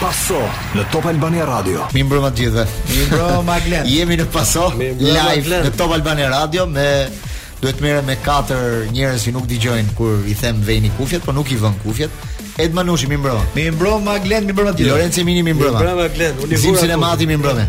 Paso në Top Albania Radio. Mirëmbrëma të gjithëve. Mirëmbrëma Glen. Jemi në Paso live në Top Albania Radio me duhet të merrem me katër njerëz që nuk dëgjojnë kur i them vejni kufjet, por nuk i vën kufjet. Ed Manushi mirëmbrëma. Mirëmbrëma Glen, mirëmbrëma të gjithëve. Lorenzo Mini mirëmbrëma. Mirëmbrëma Glen. Gëzim Sinemati mirëmbrëma.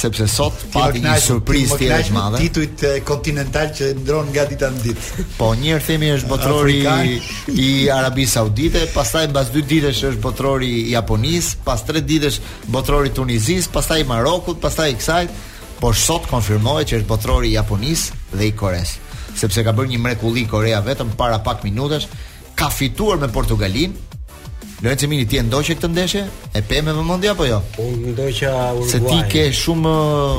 sepse sot pati një surprizë tjetër të madhe. Titujt kontinentalë që ndërron nga dita në ditë. Po një herë themi është botërori i Arabisë Saudite, pastaj mbas 2 ditësh është botërori i Japonisë, pas 3 ditësh botërori i Tunizisë, pastaj i Marokut, pastaj i kësaj, por sot konfirmohet që është botërori i Japonisë dhe i Koresë, sepse ka bërë një mrekulli Korea vetëm para pak minutash ka fituar me Portugalinë. Lorenzo Mini ti e ndoqe këtë ndeshje? E pe me vëmendje apo jo? Unë ndoqa Uruguain. Se ti ke shumë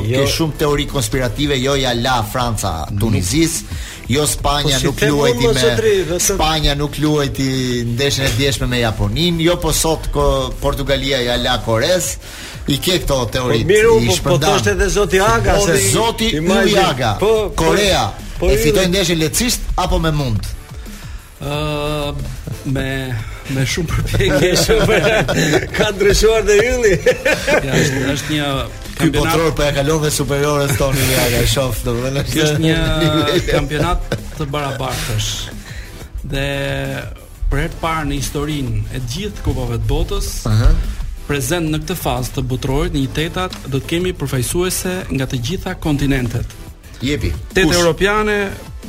jo, ke shumë teori konspirative, jo ia la Franca Tunizisë, jo Spanja po, nuk luajti me qëtëri, Spanja nuk luajti ndeshjen e djeshme me Japoninë, jo po sot ko, Portugalia ia la Koresë. I ke këto po teori. Po mirë, po, po thoshte edhe zoti Aga se zoti Aga. Po, po, Korea po, e fitoi ndeshjen lehtësisht apo me mund? Uh, me me shumë përpjekje shumë ka ndryshuar dhe ylli. ja, është është një Ky botëror po ia kalon dhe Superiores tani ja e shof domethënë është është një kampionat të barabartësh. Dhe për herë të parë në historinë e gjithë kupave të botës, ëh, uh -huh. prezent në këtë fazë të botërorit në një të tetat do të kemi përfaqësuese nga të gjitha kontinentet. Jepi. Tetë europiane,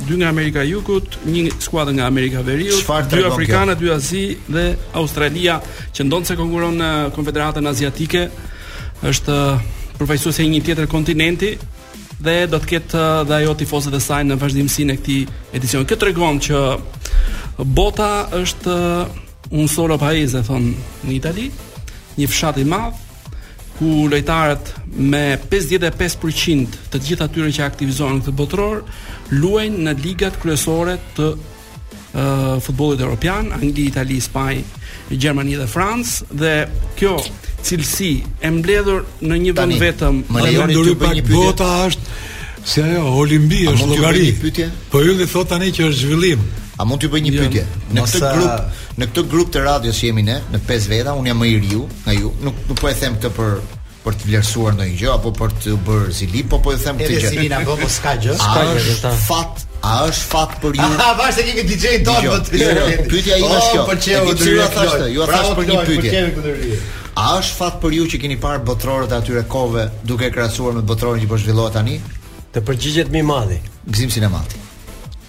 dy nga Amerika e Jugut, një skuadër nga Amerika e Veriut, dy afrikane, dy Azi dhe Australia që ndonëse konkurron në Konfederatën Aziatike, është përfaqësuese i një tjetër kontinenti dhe do të ketë uh, dhe ajo tifozët e saj në vazhdimësinë e këtij edicioni. Kjo tregon që bota është uh, un solo paese thonë në Itali, një fshat i madh ku lojtarët me 55% të gjithë atyre që aktivizohen në këtë botëror luajnë në ligat kryesore të uh, futbollit europian, Angli, Itali, Spanjë, Gjermani dhe Francë dhe kjo cilësi e mbledhur në një vend vetëm. Më lejoni të bëj një pyetje. Bota është si ajo Olimpi është llogari. Po Ylli thotë tani që është zhvillim. A mund t'ju bëj një jo, pyetje? Në këtë grup, në këtë grup të radios që jemi ne, ne pesë veta, unë jam më i riu nga ju. Nuk nuk po e them këtë për për të vlerësuar ndonjë gjë apo për të bërë zili, po po ju them këtë gjë. Edhe zili na po po s'ka gjë. S'ka gjë. Fat, a është fat për ju? Ha, vash se kemi DJ ton më të jo, jo, Pyetja ime është oh, kjo. Po çu ta thashë, ju ta thashë për një pyetje. A është fat për ju që keni parë botërorët e atyre kohëve duke krahasuar me botërorin që po zhvillohet tani? Të përgjigjet më i madhi, Gëzim Sinemati.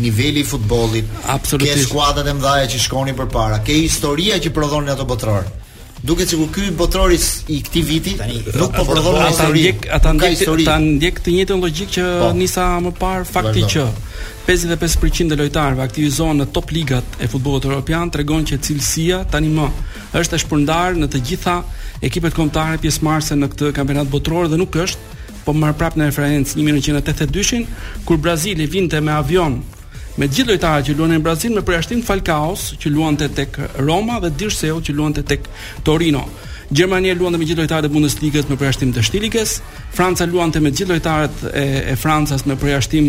niveli i futbollit, ke skuadrat e mëdha që shkonin përpara, ke historitë që prodhonin ato botërorë. Duket sikur ky botëror i këtij viti tani nuk po prodhon po, histori. A ta ndjek, a ta ndjek, ta ndjek të njëjtën logjikë që po. nisa më parë fakti që 55% e lojtarëve aktivizohen në top ligat e futbollit europian tregon që cilësia tani më është e shpërndarë në të gjitha ekipet kombëtare pjesëmarrëse në këtë kampionat botëror dhe nuk është Po marr prapë në referencë 1982-shin, kur Brazili vinte me avion me gjithë lojtarët që luanin në Brazil me përjashtim Falcaos që luante tek Roma dhe Dirseut që luante tek Torino. Gjermania luante me gjithë lojtarët e Bundesligës me përjashtim të Shtilikes, Franca luante me gjithë lojtarët e, e Francës me përjashtim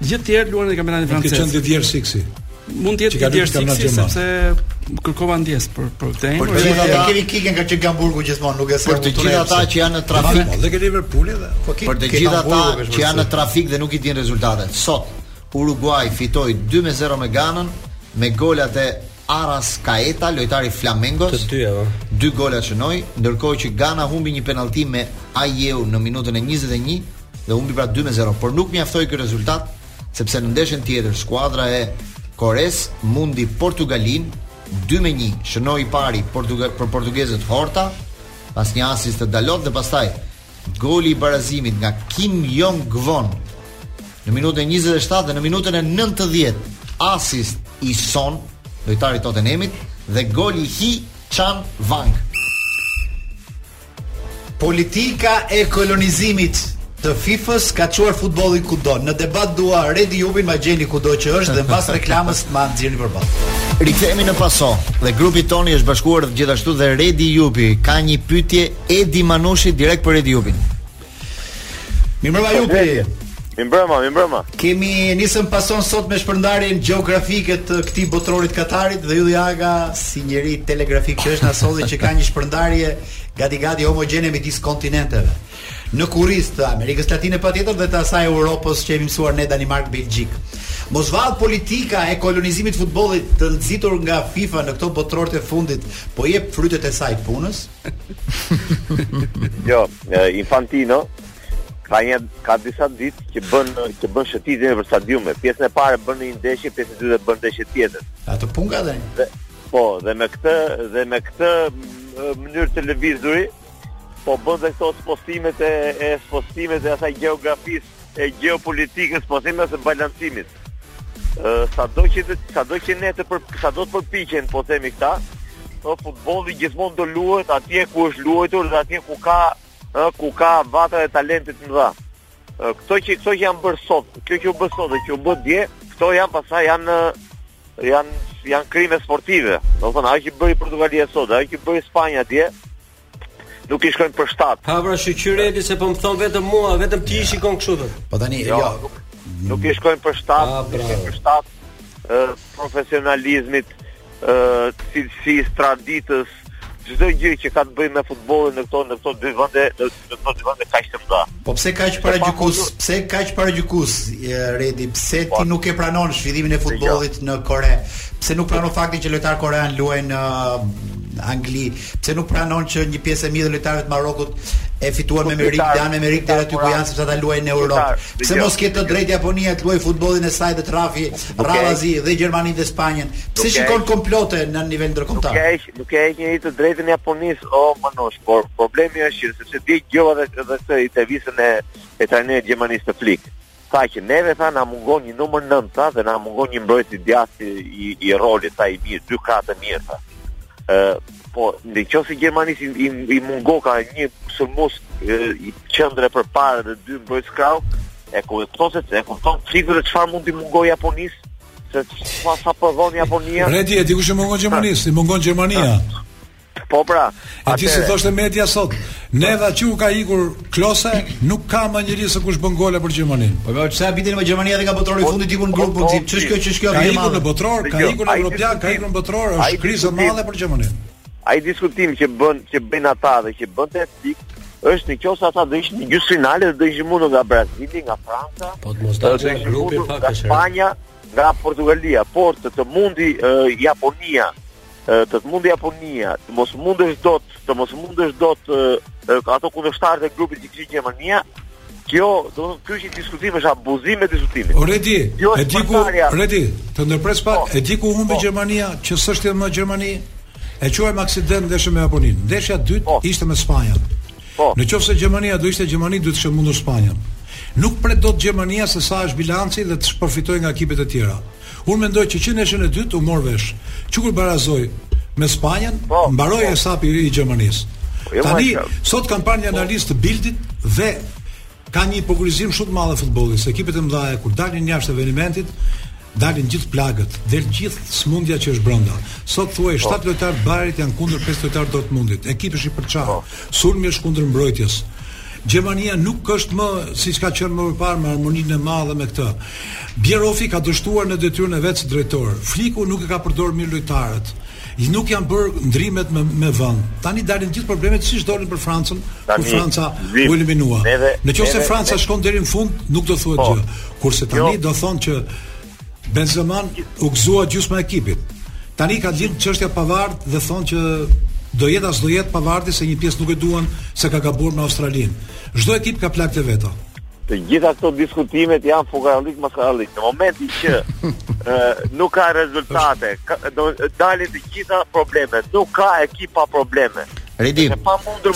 Gjithë të tjerët luanin në kampionatin francez. Mund të ketë qenë Didier Siksi. Mund të jetë Didier Siksi sepse kërkoj ndjesë për për këtë. Për të gjithë ata ke Kiganin nga Hamburgu gjithmonë, nuk e sa. Për të gjithë ata që janë në trafik, dhe ke Liverpooli dhe. Po për të gjithë ata që janë në trafik dhe nuk i dinë rezultatet. Sot Uruguay fitoi 2-0 me Ganën me golat e Arrascaeta, lojtar i Flamengos. Të dyja, po. Dy gola shënoi, ndërkohë që Gana humbi një penallti me Ayew në minutën e 21. dhe humbi pra 2 me 0, por nuk mjaftoi ky rezultat sepse në ndeshjen tjetër skuadra e Koresë mundi Portugalinë 2 me 1, shënoi i pari Portuga për portugezët Horta pas një asisti të Dalot dhe pastaj goli i barazimit nga Kim Jong Gwon në minutën e 27 dhe në minutën e 90 asist i Son, lojtarit të Tottenhamit dhe goli i Hi Chan Hwang. Politika e kolonizimit të FIFA-s ka çuar futbollin kudo. Në debat dua Redi Jupin, ma gjeni kudo që është dhe mbas reklamës ma nxirni përballë. Rikthehemi në paso dhe grupit tonë i është bashkuar gjithashtu dhe Redi Jupi. Ka një pyetje Edi Manushi direkt për Redi Jupin. Mirëmbrëma Jupi. Mirëmbrëma, mirëmbrëma. E nisëm pason sot me shpërndarjen gjeografike të këtij botërori të Katarit dhe Ylli Aga si njeri telegrafik që është na solli që ka një shpërndarje gati gati homogjene midis kontinenteve. Në kurriz të Amerikës Latine patjetër dhe të asaj Europës që jemi mësuar ne Danimarkë, Belgjikë. Mos vallë politika e kolonizimit të futbollit të nxitur nga FIFA në këto botërorët e fundit po jep frytet e saj të punës. jo, Infantino ka një ka disa ditë që bën që bën shëtitje për stadiume. Pjesën e parë bën një ndeshje, pjesën e dytë bën ndeshje tjetër. Ato punga dhe. dhe po, dhe me këtë dhe me këtë mënyrë të lëvizuri po bën dhe këto spostimet e, e spostimet e asaj geografisë e geopolitikës, po themi ose balancimit. Ë sado që të sado që ne të për sado të përpiqen, po themi këta, ë futbolli gjithmonë do luhet atje ku është luajtur dhe atje ku ka ë ku ka vatra e talentit të mëdha. Ë këto që këto që janë bërë sot, kjo që u bë sot dhe që u bë dje, këto janë pastaj janë janë janë krime sportive. Domethënë ajo që bëri Portugalia sot, ajo që bëri Spanja dje, nuk i shkojnë për shtat. Ha pra shyqyr se po më thon vetëm mua, vetëm ti i shikon kështu thon. Po tani jo. Ja. Jo. Nuk i shkojnë për shtat, ah, nuk i shkojnë për shtat ë profesionalizmit, ë cilësisë, traditës, çdo gjë që ka të bëjë me futbollin në këto në këto dy vende, në këto dy vende kaq të mëdha. Po pse kaq paragjykus, pse kaq paragjykus Redi, pse ti po. nuk e pranon zhvillimin e futbollit në Kore? Pse nuk pranon faktin që lojtar korean luajnë në uh, Angli? Pse nuk pranon që një pjesë e mirë e lojtarëve të Marokut e fituan me meritë, janë me meritë deri aty ku janë sepse ata luajnë në Europë? Pse mos ketë të drejtë Japonia të luajë futbollin e saj dhe të rrahi radhazi dhe Gjermaninë dhe Spanjën? Pse shikon komplote në nivel ndërkombëtar? Nuk Nuk ja jep njeri të drejtën Japonisë o Manush, por problemi është që sepse dëgjova dhe edhe këtë intervistën e e trajnerit Gjermanisë të Flik. Tha që neve tha na mungon një numër 9 tha dhe na mungon një mbrojtës i djathtë i, i rolit tha i mirë, dy krahë të mirë tha. Ë po në qoftë se Gjermanisë i, i, i mungoka një sulmues në qendër përpara dhe dy mbrojtës krahu, e kupton se e kupton Fliku se çfarë mund të mungojë Japonisë? Se pa sa po vjen Japonia. Redi, e di kush i mungon Gjermanisë, i mungon Gjermania. Po pra. A ti si thoshte media sot, neve që ka ikur Klose, nuk ka më njeri se kush bën gola për Gjermaninë. Po pra, çfarë bitën me Gjermania dhe ka botrori po, fundi diku në grup, po ç'është kjo, ç'është kjo? Ka ikur në botror, ka ikur në Europian, ka ikur në botror, është krizë e madhe për Gjermaninë. Ai diskutim që bën, që bën ata dhe që bën te është në qoftë se ata do ishin në gjysmëfinale dhe do ishin mundur nga Brazili, nga Franca, po të mos dalë nga grupi fakt është Spanja, nga Portugalia, por të të mundi uh, Japonia, uh, të të mundi Japonia, të mos mundesh dot, të mos mundesh dot uh, ato kundërshtarët e grupit që kishte Gjermania, Kjo, do të thotë ky është një diskutim është abuzim me diskutimin. O Redi, jo, e di ku Redi, të ndërpres pak, po. e di ku humbi po. Gjermania, që s'është më Gjermani. E quajmë aksident ndeshjen me Japoninë. Ndeshja e dytë po. ishte me Spanjën. Po. Në qoftë se Gjermania do ishte Gjermani, duhet të kishte mundur Spanjën. Nuk pret dot Gjermania se sa është bilanci dhe të përfitojë nga ekipet e tjera. Unë mendoj që që në ndeshjen e dytë u mor vesh që kur barazoi me Spanjën, po, mbaroi po. hesapi i Gjermanisë. Po, jo, Tani sot kam parë një po. analist të Bildit dhe ka një hipokrizim shumë të madhe futbolli, se ekipet e mëdha kur dalin jashtë evenimentit, dalin gjithë plagët, del gjithë sëmundja që është brenda. Sot thuaj 7 po. lojtarë të Bajernit janë kundër 5 lojtarë të Dortmundit. Ekipi është i përçarë. Po. Sulmi është kundër mbrojtjes. Gjermania nuk është më siç ka qenë më përpara me harmoninë e madhe me këtë. Bierhofi ka dështuar në detyrën e vet si drejtor. Fliku nuk i ka përdorur mirë lojtarët. Nuk janë bërë ndrimet me me vend. Tani dalin gjithë problemet siç dolën për Francën, ku Franca u eliminua. Në qoftë se Franca shkon deri në fund, nuk do thuhet po, gjë. Kurse tani jo. do thonë që Benzema u gëzua gjysma e ekipit. Tani ka dalë çështja Pavard dhe thonë që do jetë as do jetë Pavardi se një pjesë nuk e duan se ka gabuar me Australinë. Çdo ekip ka plagët e veta. Të gjitha këto diskutimet janë fukarallik maskarallik. Në momentin që e, nuk ka rezultate, ka, do dalin të gjitha problemet. Nuk ka ekip pa probleme. Redi,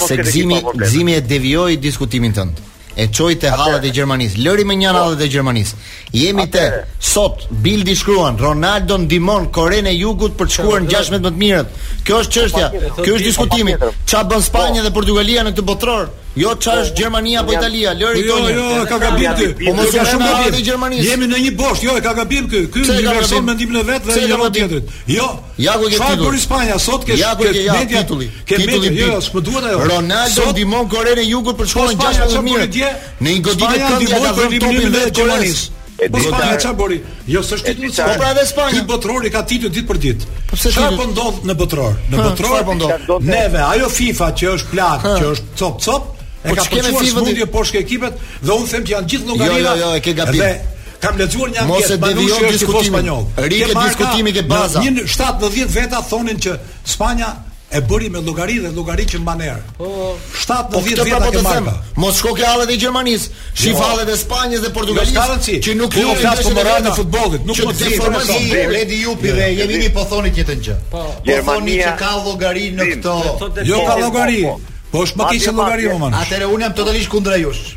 se gëzimi, gëzimi e devijoi diskutimin tënd. E çoi te hallet e Gjermanisë. Lëri mënjanë po. hallet e Gjermanisë. Jemi te sot Bildi shkruan, Ronaldo ndihmon Korenë e Jugut për të shkuar në 16 më të mirët. Kjo është çështja. Po, Ky është diskutimi. Ça bën Spanja po. dhe Portugalia në këtë botëror? Jo ça është Gjermania apo Italia, lëri këto. Jo, jo, e ka gabim ky. Po mos ka shumë gabim te Gjermanisë. Jemi në një bosh, jo, e ka gabim ky. Ky është një person mendim në vetë dhe jo tjetrit. Jo, Ja ku e ke titullin. Çfarë bëri Spanja sot ke ja ku e ke ja titullin. Ke mediat, jo, jo s'më duhet ajo. Ronaldo sot, ndihmon Korenë e Jugut për të shkuar në 16 më. Në një goditje këndi ka dhënë topin vetë Koresë. E po Spanja çfarë bëri? Jo, s'është titull i çfarë. Po pra dhe Spanja. Ky botëror i ka titull ditë për ditë. Po pse çfarë po ndodh në botëror? Në botëror po ndodh. Neve, ajo FIFA që është plak, që është cop cop, e po ka pëlqyer smundje poshtë ekipet dhe unë them që janë gjithë jo, jo, llogaritë. Jo, jo, jo, e ke gabim. Kam lexuar një anketë, mos e devijo diskutimin. Ri ke diskutimi ke baza. Në 170 veta thonin që Spanja e bëri me llogari dhe llogari që mban erë. Po 70 po, veta po të them, mos shko ke hallet e Gjermanisë, shif jo. hallet e Spanjës dhe Portugalisë, që nuk jo, janë flas për moralin e futbollit, nuk po di për sa. Redi Jupi dhe jemi ne po thoni këtë gjë. Po, po Gjermania që ka llogari në këto. Jo ka llogari. Po është më keq se llogari më vonë. Atëre unë jam totalisht kundra jush.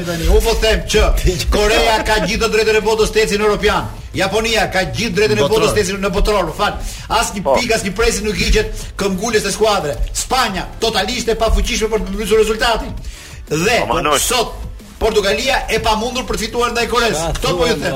tani. Unë po them që Koreja ka gjithë të drejtën e botës të ecë në europian. Japonia ka gjithë drejtën e botës të ecë në botëror, më fal. Asnjë po. pikë, asnjë presje nuk i hiqet këmbënguljes së skuadrës. Spanja totalisht e pafuqishme për të ndryshuar rezultatin. Dhe po, sot Portugalia e pamundur për të fituar ndaj Koresë. Kto po ju them?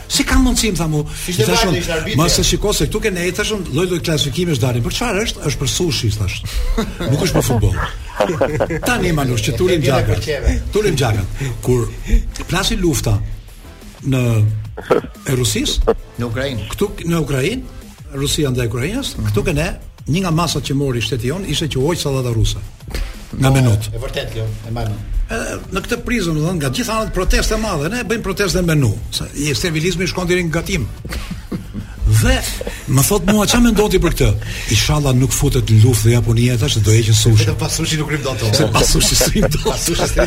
Si ka mundësi më tha mu? Ishte vajtë, ishte arbitri. Mos e shikoj se këtu ke ne thashun lloj lloj klasifikimesh dalin. Për çfarë është? Është për sushi thash. Nuk është për futboll. Tani më lësh që t'ulim gjakrat. T'ulim gjakrat. Kur plasi lufta në e Rusis, në Ukrainë. Këtu në Ukrainë, Rusia ndaj Ukrainës, këtu ke ne një nga masat që mori shteti jon ishte që u hoq sallata ruse. Nga menut. E vërtet kjo, e marr. Në këtë prizëm, do të thonë, nga gjithë anët protesta të mëdha, ne bëjmë protestë me menu. Sa i servilizmi shkon deri në gatim. Dhe më thot mua çfarë mendon ti për këtë? Inshallah nuk futet në luftë dhe Japonia tash do heqë sushi. Vetëm pa sushi nuk rrim dot. Se pa sushi s'i do. Pa sushi.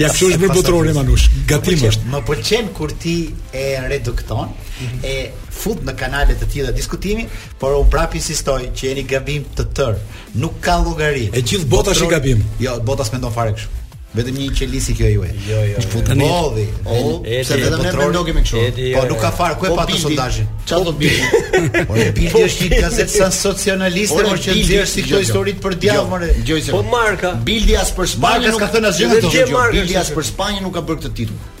Ja kështu është bërë botërori Manush. Gatim është. Më pëlqen kur ti e redukton e fut në kanale të tjera diskutimin, por un prapë insistoj që jeni gabim të tërë. Nuk ka llogari. E gjithë bota është gabim. Jo, bota s'mendon fare kështu. Vetëm një qelizë kjo e juaj. Jo, jo. jo. Futbolli. O, se vetëm ne mendojmë kështu. Po nuk ka fare ku e po, pate sondazhin. Çfarë do të bëj? Po e bëj është një gazetë sensacionaliste por që nxjerr si këto histori të përdjallë more. Po Marca. Bildi as për Spanjën nuk ka thënë asgjë. Bildi as për Spanjën nuk ka bërë këtë titull.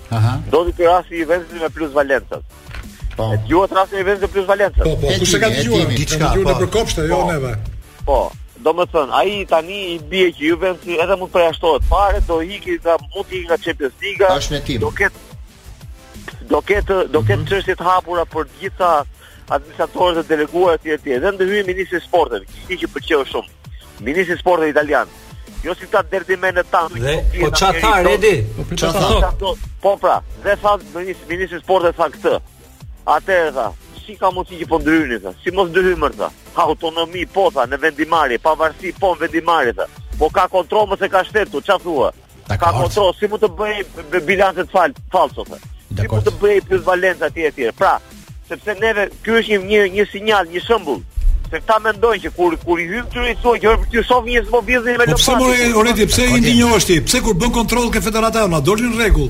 Aha. Do të rasti i Juventusit me plusvalencën. Po. E dëgjuat rastin e Juventusit me plusvalencën. Po, po, kush e ka dëgjuar? Diçka po. Në prokopsh te jo po. neve. Po. Domethënë, a i tani i bje që Juventusi edhe mund përjashtohet fare, do iki nga mund iki nga Champions Liga, është në tim. Do ketë do ketë do ketë mm -hmm. çështje të hapura për gjitha administratorët e deleguar etj etj. Dhe ndërhyn ministri i sportit, që i pëlqeu shumë. Ministri i Sportit italian. Jo si ta Redi me këta tanët. Dhe po ça tha Redi? Po pritet ta thotë. Po pra, dhe tha ministri ministri i Sportit tha këtë. Atëherë tha, si ka mundësi që po ndërhyni tha? Si mos ndërhyjmë tha? Ka autonomi po tha në vendimarrje, pavarësi po në vendimarrje tha. Po ka kontroll more ka shteti, ç'a thua? Ka kontroll, si mund të bëj bilancet fal, falso tha. Si mund të bëj plusvalenca e të tjera. Pra, sepse neve ky është një një një sinjal, një shembull se ta mendojnë që kur kur i hyn këtyre thonë që për ty shoh një mobilizim me lopatë. Po pse more ore ti pse indinjohesh ti? Pse kur bën kontroll ke federata jona, dolën në rregull.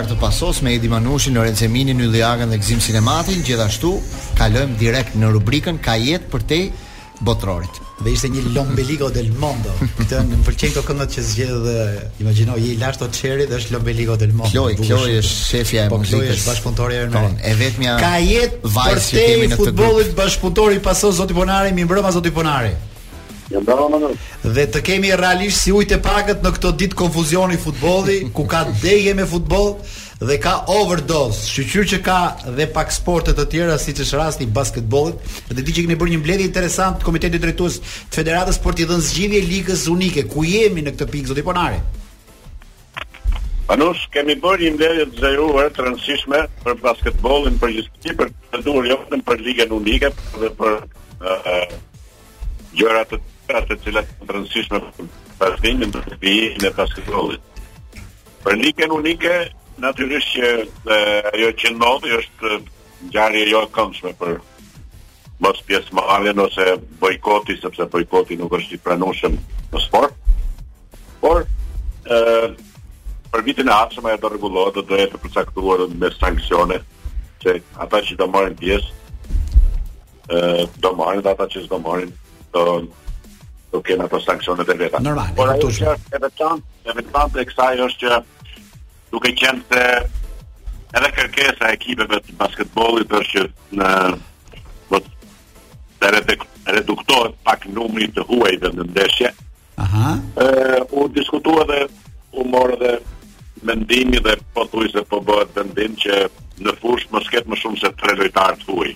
Fol të pasos me Edi Manushin, Lorenc Eminin, Ylli Agën dhe Gzim Sinematin, gjithashtu kalojmë direkt në rubrikën Ka jetë përtej Botërorit. Dhe ishte një L'ombelico del mondo. Këtë më pëlqejnë këto këngët që zgjedh dhe imagjino je i lashtë o Çeri dhe është L'ombelico del mondo. Kloj, Kloj është shefja e po, muzikës. Po Kloj është bashkëpunëtore e rëndë. E vetmja Ka jetë vajzë që kemi në futbollit bashkëpunëtore pasos zoti Ponari, mirëmbrëma zoti Ponari. Mirëmbrëma Manush. Dhe të kemi realisht si ujtë e pakët në këto ditë konfuzioni futbolli, ku ka dehje me futboll dhe ka overdose. Shyqyr që ka dhe pak sporte të tjera siç është rasti i basketbollit. Dhe di që keni bërë një mbledhje interesant komiteti drejtues të federatës për t'i dhënë zgjidhje ligës unike. Ku jemi në këtë pikë zoti Ponari? Manush, kemi bërë një mbledhje të zgjeruar të rëndësishme për basketbollin në përgjithësi për të duhur jo vetëm për ligën unike, por edhe për gjëra të tjera të cilat janë të rëndësishme për basketbollin dhe vijimin e basketbollit. Për ligën unike, natyrisht që ajo që ndodhi është Ngjarje jo e këndshme për mospjesëmarrjen ose bojkoti sepse bojkoti nuk është i pranueshëm në sport. Por ë për vitin e ardhshëm ajo do rregullohet dhe do jetë e përcaktuar me sanksione se ata që do marrin pjesë ë do marrin dhe ata që s'do marrin do do kenë ato sanksionet e veta. Normal, Por ajo që është e veçantë, e veçantë e kësaj është që Duke qenë se edhe kërkesa e ekipeve të basketbollit është që në do të reduktohet pak numri i të huajve në ndeshje. Aha. Ë u diskutua dhe u mor edhe mendimi dhe pothuajse po bëhet vendim që në fushë mos ketë më shumë se tre lojtarë të huaj.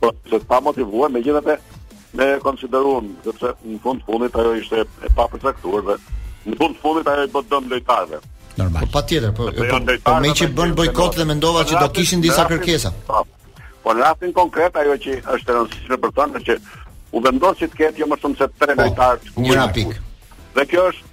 Po të pamotivuar, megjithatë ne e konsideruam, sepse në fund fundit ajo ishte e papërcaktuar dhe në fund fundit ajo i bën dëm lojtarëve. Normal. Po patjetër, po, po, po, po meqë bënë bojkot dhe mendova që do kishin disa kërkesa. Po, po në rastin konkret, ajo që është e rëndësishme për të në që u vendos të ketë jo më shumë se tre po, lojtarë. Një rapik. Dhe kjo është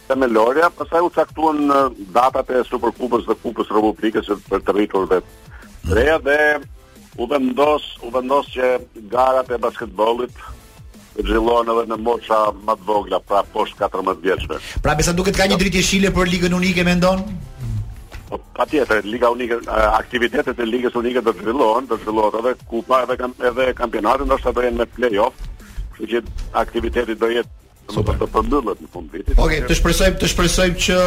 Themelorja, pastaj u caktuan datat e Superkupës dhe Kupës së Republikës për të rriturit dhe mhm. reja dhe u vendos u vendos që garat e basketbollit të zhvillohen edhe në mosha më të vogla, pra poshtë 14 vjeçve. Pra me sa duket ka një dritë jeshile për ligën unike mendon? Po, patjetër, Liga Unike, aktivitetet e Ligës Unike do të zhvillohen, do të zhvillohet edhe kupa edhe, kam, edhe kampionati, ndoshta do jenë me play-off, që aktiviteti do jetë Super. Do të përmbyllet në fund vitit. Okej, okay, të shpresojmë, të shpresojmë që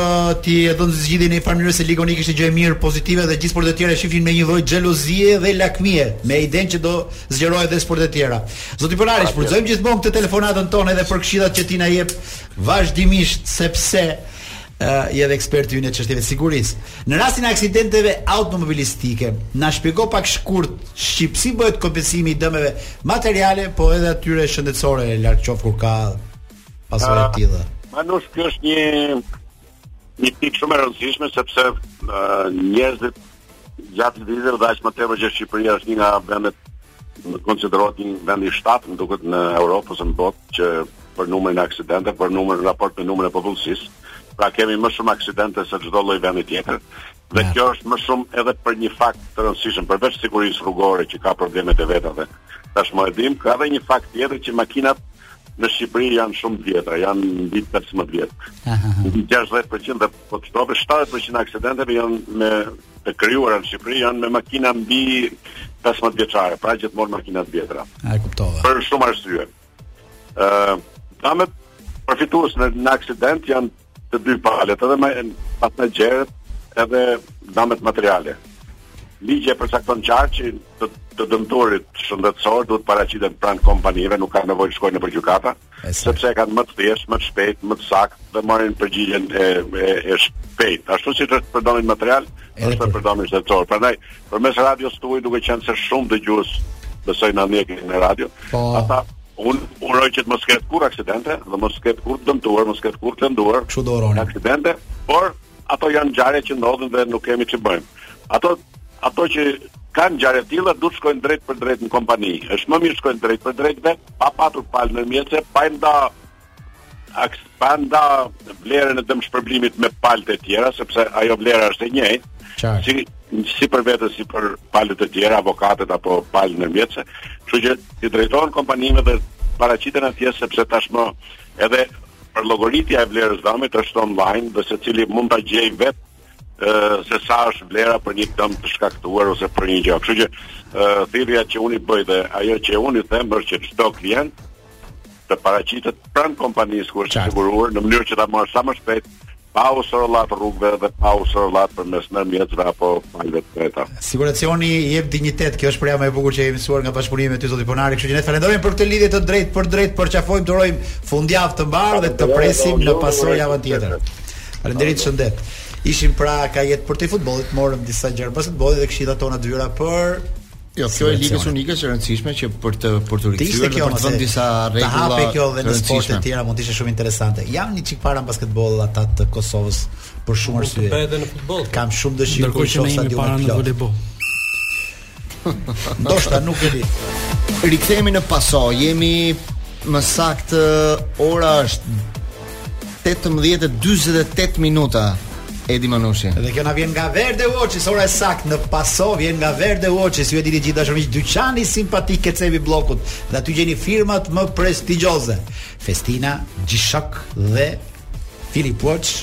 t'i jetë dhënë zgjidhje në një farë mënyrë se Liga Unike ishte gjë e mirë, pozitive dhe gjithë sportet e tjera e shifnin me një lloj xhelozie dhe lakmie, me idenë që do zgjerohet edhe sportet e tjera. Zoti Polari, shfrytëzojmë gjithmonë këtë telefonatën tonë edhe për këshillat që ti na jep vazhdimisht, sepse uh, je edhe eksperti ynë e çështjeve të sigurisë. Në rastin e aksidenteve automobilistike, na shpjego pak shkurt shqip si bëhet kompensimi i dëmeve materiale, po edhe atyre shëndetësore larg qoftë kur ka pasoja të tilla. Manush, kjo është një një pikë shumë e rëndësishme sepse uh, njerëzit gjatë ditës dhe aq më tepër që Shqipëria është një nga vendet Në konsiderohet një vend i shtatë më duket në Europë ose në botë që për numrin e aksidenteve, për numrin në raport me numrin e popullsisë. Pra kemi më shumë aksidente se çdo lloj vendi tjetër. Dhe kjo është më shumë edhe për një fakt të rëndësishëm, përveç sigurisë rrugore që ka problemet e veta dhe tashmë e dimë, ka edhe një fakt tjetër që makinat në Shqipëri janë shumë të vjetra, janë mbi 15 vjet. Mbi 60% dhe pothuajse 70% e aksidenteve janë me të krijuara në Shqipëri janë me makina mbi 15 vjeçare, pra gjithmonë makina të vjetra. A e kuptova. Për shumë arsye. Ë, uh, dëmet përfitues në, në aksident janë të dy palët, edhe me pasagjerët, edhe dëmet materiale. Ligji e përcakton qartë që të, të dëmtuarit shëndetësor duhet të paraqiten pranë kompanive, nuk ka nevojë të shkojnë nëpër gjykata. sepse e kanë më të thjeshtë, më të shpejtë, më të saktë dhe marrin përgjigjen e e, e shpejt. Ashtu siç është për dëmin material, ashtu për dëmin shëndetësor. Prandaj, përmes radios tuaj duke qenë se shumë dëgjues besoj na ndjekin në radio. Po. Ata unë uroj që të mos ketë kurrë aksidente, dhe mos ketë kurrë të dëmtuar, mos ketë kurrë të lënduar. Kështu do uroni. Aksidente, por ato janë ngjarje që ndodhin dhe nuk kemi ç'i bëjmë. Ato Ato që kanë ngjarje të tilla duhet të shkojnë drejtpërdrejt në kompani. Është më mirë të shkojnë drejtpërdrejt vetë, pa patur palë ndërmjetëse, pa i nda aks pa nda vlerën e dëmshpërblimit me palët e tjera, sepse ajo vlera është e njëjtë. Qartë. Si si për vete si për palët e tjera, avokatët apo palë ndërmjetëse. Kështu që t'i drejtohen kompanive dhe paraqiten atje sepse tashmë edhe përllogaritja e vlerës së dëmit është online dhe secili mund ta gjejë vetë ë se sa është vlera për një dëm të shkaktuar ose për një gjë. Kështu që ë thirrja që unë i bëj dhe ajo që unë i them është që çdo klient të paraqitet pranë kompanisë ku është Qartë. siguruar në mënyrë që ta marrë sa më shpejt pa u sorollat rrugëve dhe pa u sorollat përmes ndërmjetësve apo palëve të treta. Siguracioni i jep dinjitet, kjo është fjala më e bukur që kemi mësuar nga bashkëpunimi me ty zoti Ponari, kështu që ne të falenderojmë për këtë lidhje të drejtpërdrejtë, të përqafojmë, të urojmë fundjavë të mbarë dhe të presim në Paso javën tjetër. Faleminderit, shëndet. Ishim pra ka jetë përtej futbollit, morëm disa gjëra basketbollit dhe këshillat tona të dyra për Jo, kjo e ligës unike është e rëndësishme që për të për të rikthyer në për të dhënë disa rregulla. Të hapë kjo dhe në sporte të tjera mund të ishte shumë interesante. Jam një çik para në basketboll ata të Kosovës për shumë arsye. Kam shumë dëshirë kur shoh stadionin e plot. Ndoshta nuk e di. Rikthehemi në Paso, jemi më saktë ora është 18:48 minuta. Edi Manushi. Dhe kjo na vjen nga Verde Watches, ora e saktë në Paso vjen nga Verde Watches. Ju e dini gjithë dashurish dyqani simpatik ke Zemra e Bllokut dhe aty gjeni firmat më prestigjioze. Festina, G-Shock dhe Philip Watch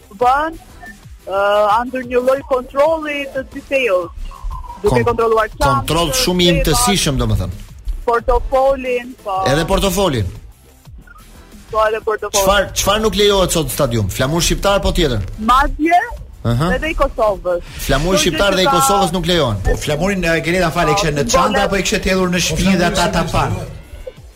bën uh, under një lloj kontrolli të detailed, duke Kon kontrolluar çfarë. Kontroll shumë i intensivshëm, domethënë. Portofolin, po. Edhe portofolin. Po edhe portofolin. Çfarë çfarë nuk lejohet sot në stadium? Flamur shqiptar po tjetër. Madje Aha. Edhe i Kosovës. Flamuri shqiptar dhe i Kosovës nuk lejohen. Po flamurin e Gereda fal e kishte në çanta apo e kishte hedhur në shpinë dhe ata ta panë.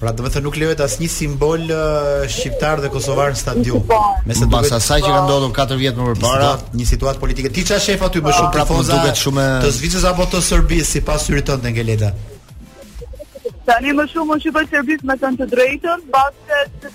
Pra do të thotë nuk lejohet asnjë simbol shqiptar dhe kosovar në stadium. Me sa duket pas asaj që ka ndodhur 4 vjet më parë, një situatë politike. Ti çfarë shef aty më shumë pra po duket shumë të Zvicrës apo të Serbisë sipas syrit tënd Gerida? Tani më shumë unë shikoj Serbisë me të drejtën, pasi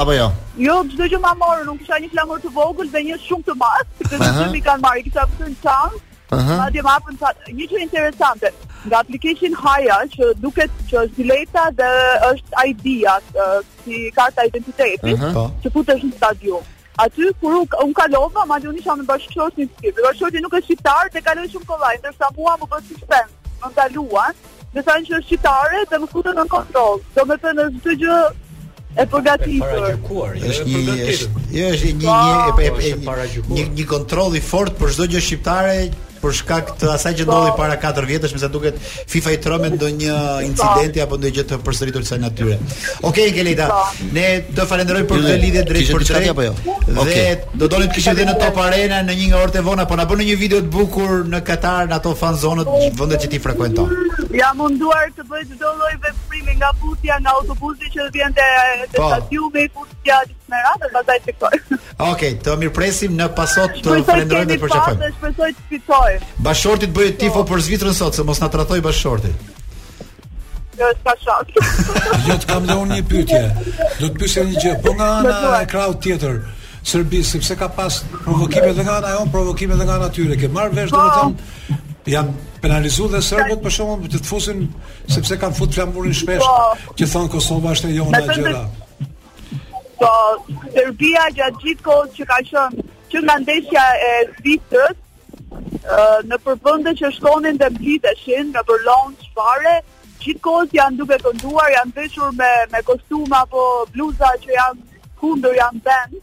Apo jo? Jo, çdo gjë ma morën, unë kisha një flamur të vogël dhe një shumë të madh, që të dy m'i kanë marrë, i kisha futur në çantë. Aha. Ma dhe mapën sa një gjë interesante. Nga application Hayya që duket që është bileta dhe është ID-ja, ë, si karta identiteti, Aha. Po. që futesh në stadium. Aty kur un un kalova, madje un isha me bashkëshortin tim. Dhe bashkëshorti nuk është shqiptar dhe kaloi shumë kollaj, ndërsa mua më bënë suspend. Më ndaluan, dhe thanë që është shqiptare dhe më futën nën kontroll. Domethënë është çdo gjë e përgatitur. Jo, është një është jo, është një një e paragjykuar. Një një kontroll i fortë për çdo gjë shqiptare për shkak të asaj që ndodhi po. para 4 vjetësh, me sa duket FIFA i trembet ndonjë incidenti apo ndonjë gjëje të përsëritur të kësaj natyre. Okej, okay, Gerida, po. ne të falenderojmë për këtë lidhje drejtpërdrejt. Apo jo? Dhe okay. do donim të të kishim dhe në Top Arena në një nga orët e vona, po na bën një video të bukur në Katar në ato fan zonat vendet që ti frekuenton. Jam munduar të bëj çdo lloj veprimi nga futja nga autobusi që vjen te po. stadiumi, futja në radhë, pastaj shikoj. Ok, të mirëpresim pra sot të falenderoj dhe të përqafoj. Shpresoj të shpresoj të fitojë. Bashkëshorti të bëjë tifo për Zvicrën sot, se mos na tradhtoi bashkëshorti. Jo, s'ka shans. Jo, të kam dhe unë një pyetje. Do të pyesja një gjë, po nga ana e krahut tjetër, Serbisë, sepse ka pas provokime dhe nga ana jonë, provokime dhe nga ana tyre. Ke marrë vesh, do të po. thotë, janë penalizu dhe serbët për shembull, të të fusin, sepse kanë fut flamurin shpesh, po. që thonë Kosova është e jonë dhe gjëra. Po, Serbia gjatë gjithë kohës që ka qenë që nga ndeshja e Zvicrës, nëpër vende që shkonin dhe mblideshin në përlonë që fare, gjithë kohës janë duke kënduar, janë veshur me, me kostume apo bluza që janë kundër, janë banned,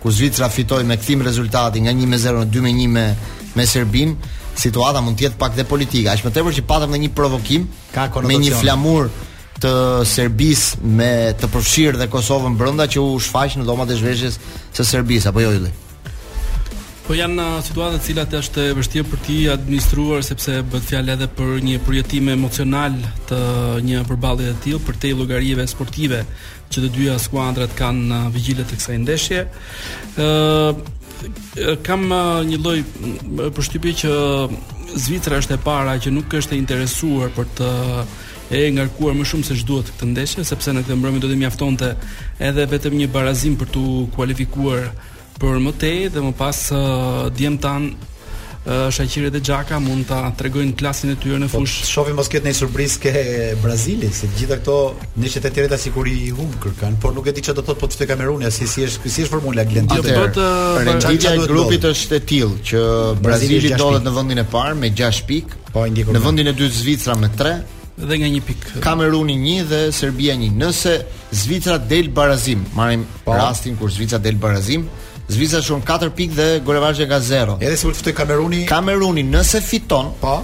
Kur Zvicra fitoi me kthim rezultati nga 1 me 0 në 2 me 1 me me Serbinë, situata mund të jetë pak dhe politike, aq më tepër që patëm edhe një provokim Ka me konotacione. një flamur të Serbisë me të përfshirë dhe Kosovën brenda që u shfaq në dhomat e zhveshjes së Serbisë, apo jo Ylli? Po janë uh, situata të cilat është e vështirë për t'i administruar sepse bëhet fjalë edhe për një përjetim emocional të një përballje të tillë përtej llogarive sportive që të dyja skuadrat kanë në vigjilje të kësaj ndeshje. ë kam një lloj përshtypje që Zvicra është e para që nuk është e interesuar për ta ngarkuar më shumë se ç'duhet këtë ndeshje, sepse në këtë mbrëmje do të mjaftonte edhe vetëm një barazim për t'u kualifikuar Për më tej dhe më pas djemtë tanë Shaqiri dhe Xhaka mund ta tregojnë klasin e tyre në po, fushë. Po, shohim mos ketë një surprizë ke Brazili, se të gjitha këto ndeshjet e tjera sikur i humb kërkan, por nuk e di çfarë do të thotë po të ftë Kameruni, si si është, si është formula Glenn. Domethënë renditja e grupit është e tillë që Brazili ndodhet në vendin e parë me 6 pikë, po e ndjekur në vendin e dytë Zvicra me 3 dhe nga një pikë. Kameruni 1 dhe Serbia 1. Nëse Zvicra del barazim, marrim Po. Rastin kur Zvicra del barazim, Zvicra shkon 4 pikë dhe golavarazhin ka 0. Edhe sikur të fitojë Kameruni, Kameruni nëse fiton, po.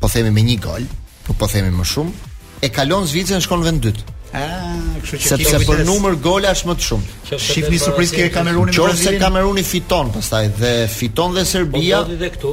po themi me një gol, nuk po themi më shumë, e kalon Zvicrën shkon në vend dytë. Ah, kështu që Sepse kemi për kujdes. numër golash më të shumë. Shihni surprizë ke Kamerunin me Qoftë se Brazilin. Kameruni fiton pastaj dhe fiton dhe Serbia, Po ndodhi dhe këtu.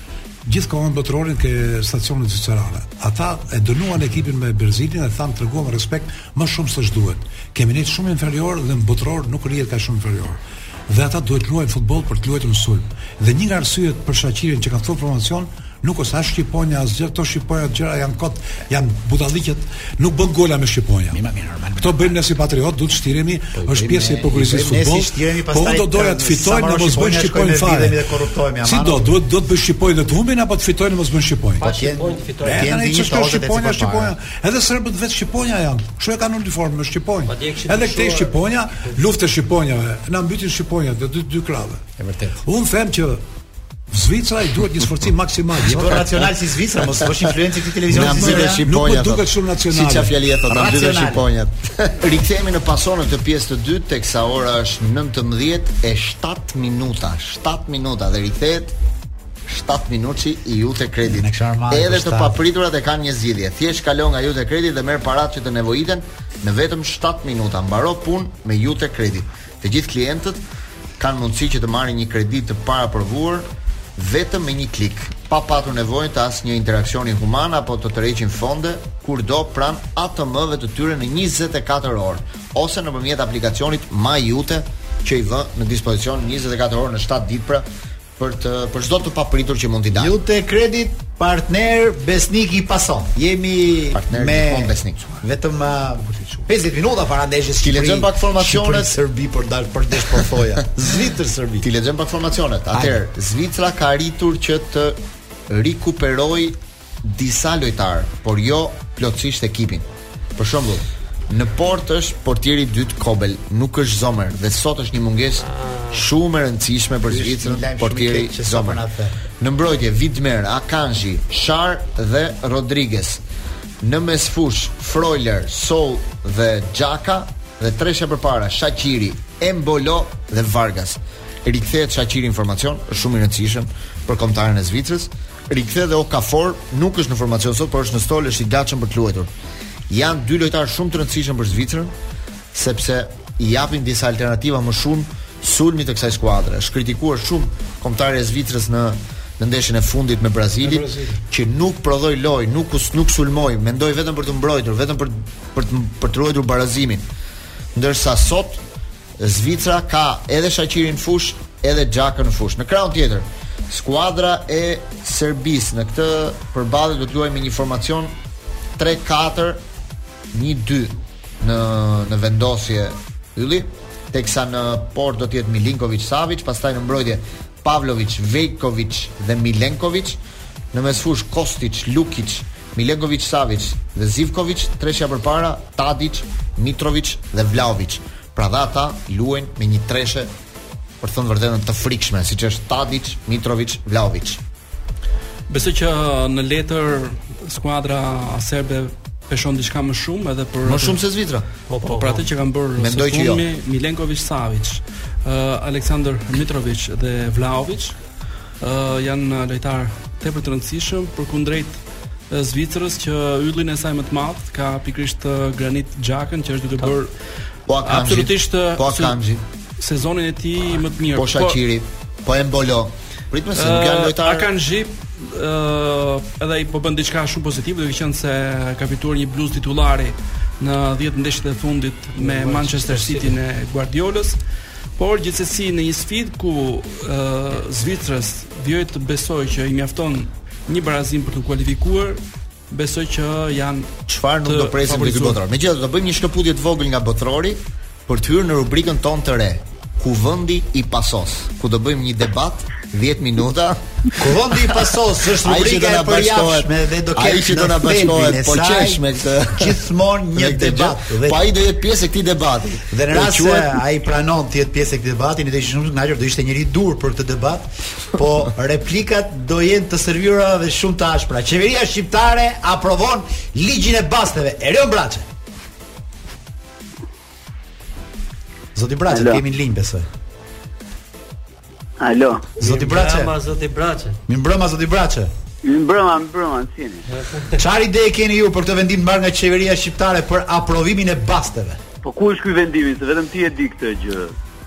Gjithë kohën botërorin ke stacionet zvicerane. Ata e dënuan ekipin me Brazilin dhe thanë treguam respekt më shumë se ç'duhet. Kemi ndejt shumë inferior dhe në botëror nuk rrihet kaq shumë inferior. Dhe ata duhet të luajnë futboll për të luajtur në sulm. Dhe një nga arsyet për Shaqirin që ka futur në formacion nuk është as shqiponja, asgjë, këto shqiponja gjëra janë kot, janë budallëqet. Nuk bën gola me shqiponja. Mi ma mirë normal. Kto i bëjmë ne si patriotë, duhet të shtiremi, po, është pjesë e hipokrizisë së futbollit. Po unë do doja të fitojnë, mos bëjnë shqiponjë fare. Ne korruptohemi ama. Si do, duhet do të bëjnë shqiponjë dhe të humbin apo të fitojnë, mos bëjnë shqiponjë. Po ti po të fitojnë. Ti ndonjë çështë është shqiponja, shqiponja. Edhe serbët vetë shqiponja janë. Kështu e kanë uniformën me shqiponjë. Po, Edhe këtej shqiponja, luftë shqiponjave. Na mbytën shqiponjat e dy dy krahëve. Është vërtet. Unë them që Zvicrës i duhet një sforcim maksimal. Jo po nacional si Zvicra, mos bësh influencë ti televizion. Nuk mbytë si po ja. Nuk duket shumë nacional. Si ç'ja fjala e thotë, mbytë si po ja. Rikthehemi në Pason në këtë pjesë të dytë teksa ora është 19 e 7 minuta. 7 minuta dhe rikthehet 7 minutëshi i Iute Credit. Edhe të papriturat e kanë një zgjidhje. Thjesht kalo nga Iute Credit dhe merr paratë që të nevojiten në vetëm 7 minuta. Mbaro punë me Iute Credit. Të gjithë klientët kanë mundësi që të marrin një kredi të paraprovuar vetëm me një klik, pa patur nevojën të asnjë interaksioni human apo të tërheqin fonde kurdo pranë ATM-ve të tyre në njëzet e katër orë ose nëpërmjet aplikacionit MyIute që i vë në dispozicion njëzet e katër orë në shtatë ditë pra për të për çdo të papritur që mund t'i dalë. Iute Credit partner besnik i Pason. Jemi partner me partner besnik. Vetëm uh, 50 minuta para ndeshjes. T'i lexojmë pak formacionet Serbi Portugali për desh po thoja. Zvicër Serbi. T'i lexojmë pak formacionet. Atëherë Zvicra ka arritur që të rikuperojë disa lojtarë, por jo plotësisht ekipin. Për shembull, në portë është portieri i dytë Kobel, nuk është Zomer dhe sot është një mungesë shumë e rëndësishme për Zvicrën portieri Zomer. Në mbrojtje Vidmer, Akanji, Shar dhe Rodriguez. Në mesfushë Froiler, Sol dhe Xhaka dhe tresha përpara Shaqiri, Embolo dhe Vargas. Rikthehet Shaqiri në formacion, është shumë i rëndësishëm për kombëtaren e Zvicrës. Rikthehet dhe Okafor nuk është në formacion sot, por është në stol, është i gatshëm për të luajtur. Janë dy lojtarë shumë të rëndësishëm për Zvicrën, sepse i japin disa alternativa më shumë sulmit të kësaj skuadre. Është kritikuar shumë kombëtarja e Zvicrës në në ndeshjen e fundit me Brazilin, që nuk prodhoi lojë, nuk us, nuk sulmoi, mendoi vetëm për të mbrojtur, vetëm për për të për të ruajtur barazimin. Ndërsa sot Zvicra ka edhe Shaqirin në fushë, edhe Xhakën në fushë. Në krahun tjetër, skuadra e Serbisë në këtë përballje do të luajë me një formacion 3-4 1-2 në në vendosje ylli, teksa në portë do të jetë Milinkovic Savic, pastaj në mbrojtje Pavlovic, Veljkovic dhe Milenkovic, në mesfushë Kostiç, Lukiç, Milinkovic-Savic dhe Zivkovic, treshja përpara Tadic, Mitrovic dhe Vlahovic. Pra dhe ata luajnë me një treshe për të thënë të vërtetën të frikshme, siç është Tadic, Mitrovic, Vlahovic. Besoj që në letër skuadra serbe peshon diçka më shumë edhe për më shumë se Zvicra. Po, po, po, për atë që kanë bërë së fundmi jo. Milinkovic Savic, uh, Aleksandar Mitrovic dhe Vlahovic, uh, janë lojtarë tepër të rëndësishëm përkundrejt Zvicrës që yllin e saj më të madh ka pikërisht Granit Xhakën që është duke po. bërë po absolutisht po Akanji sezonin e tij më të mirë. Po Shaqiri, po, po Embolo, Prit më se nuk janë lojtarë. Akanji ë edhe ai po bën diçka shumë pozitive, duke qenë se ka fituar një bluzë titullari në 10 ndeshjet e fundit me Manchester Cityn e Guardiolës. Por gjithsesi në një sfidë ku ë Zvicrës vijoj të besoj që i mjafton një barazim për t'u kualifikuar, Besoj që janë çfarë nuk do presim tek botëror. Megjithatë do bëjmë një shkëputje të vogël nga botërori për të hyrë në rubrikën tonë të re. Kuvendi i Pasos, ku do bëjmë një debat 10 minuta. Kuvendi i Pasos është rubrika e përditshme dhe do kemi që do na bashkohet po qesh me këtë. Gjithmonë një debat. Dhe... Po ai do jetë pjesë e këtij debati. Dhe në rast se ai pranon të jetë pjesë e këtij debati, ne do të ishim shumë të kënaqur, do ishte njeriu i duhur për këtë debat. Po replikat do jenë të servira dhe shumë të ashpra. Qeveria shqiptare aprovon ligjin e basteve. Erion Braçe. Zoti Braçe, Alo. kemi në linjë besoj. Alo. Zoti Braçe. Mirëmbrëma Zoti Braçe. Mirëmbrëma Zoti Braçe. Mirëmbrëma, mirëmbrëma, si jeni? Çfarë ide keni ju për këtë vendim të marrë nga qeveria shqiptare për aprovimin e basteve? Po ku është ky vendimi? Se vetëm ti e di këtë gjë.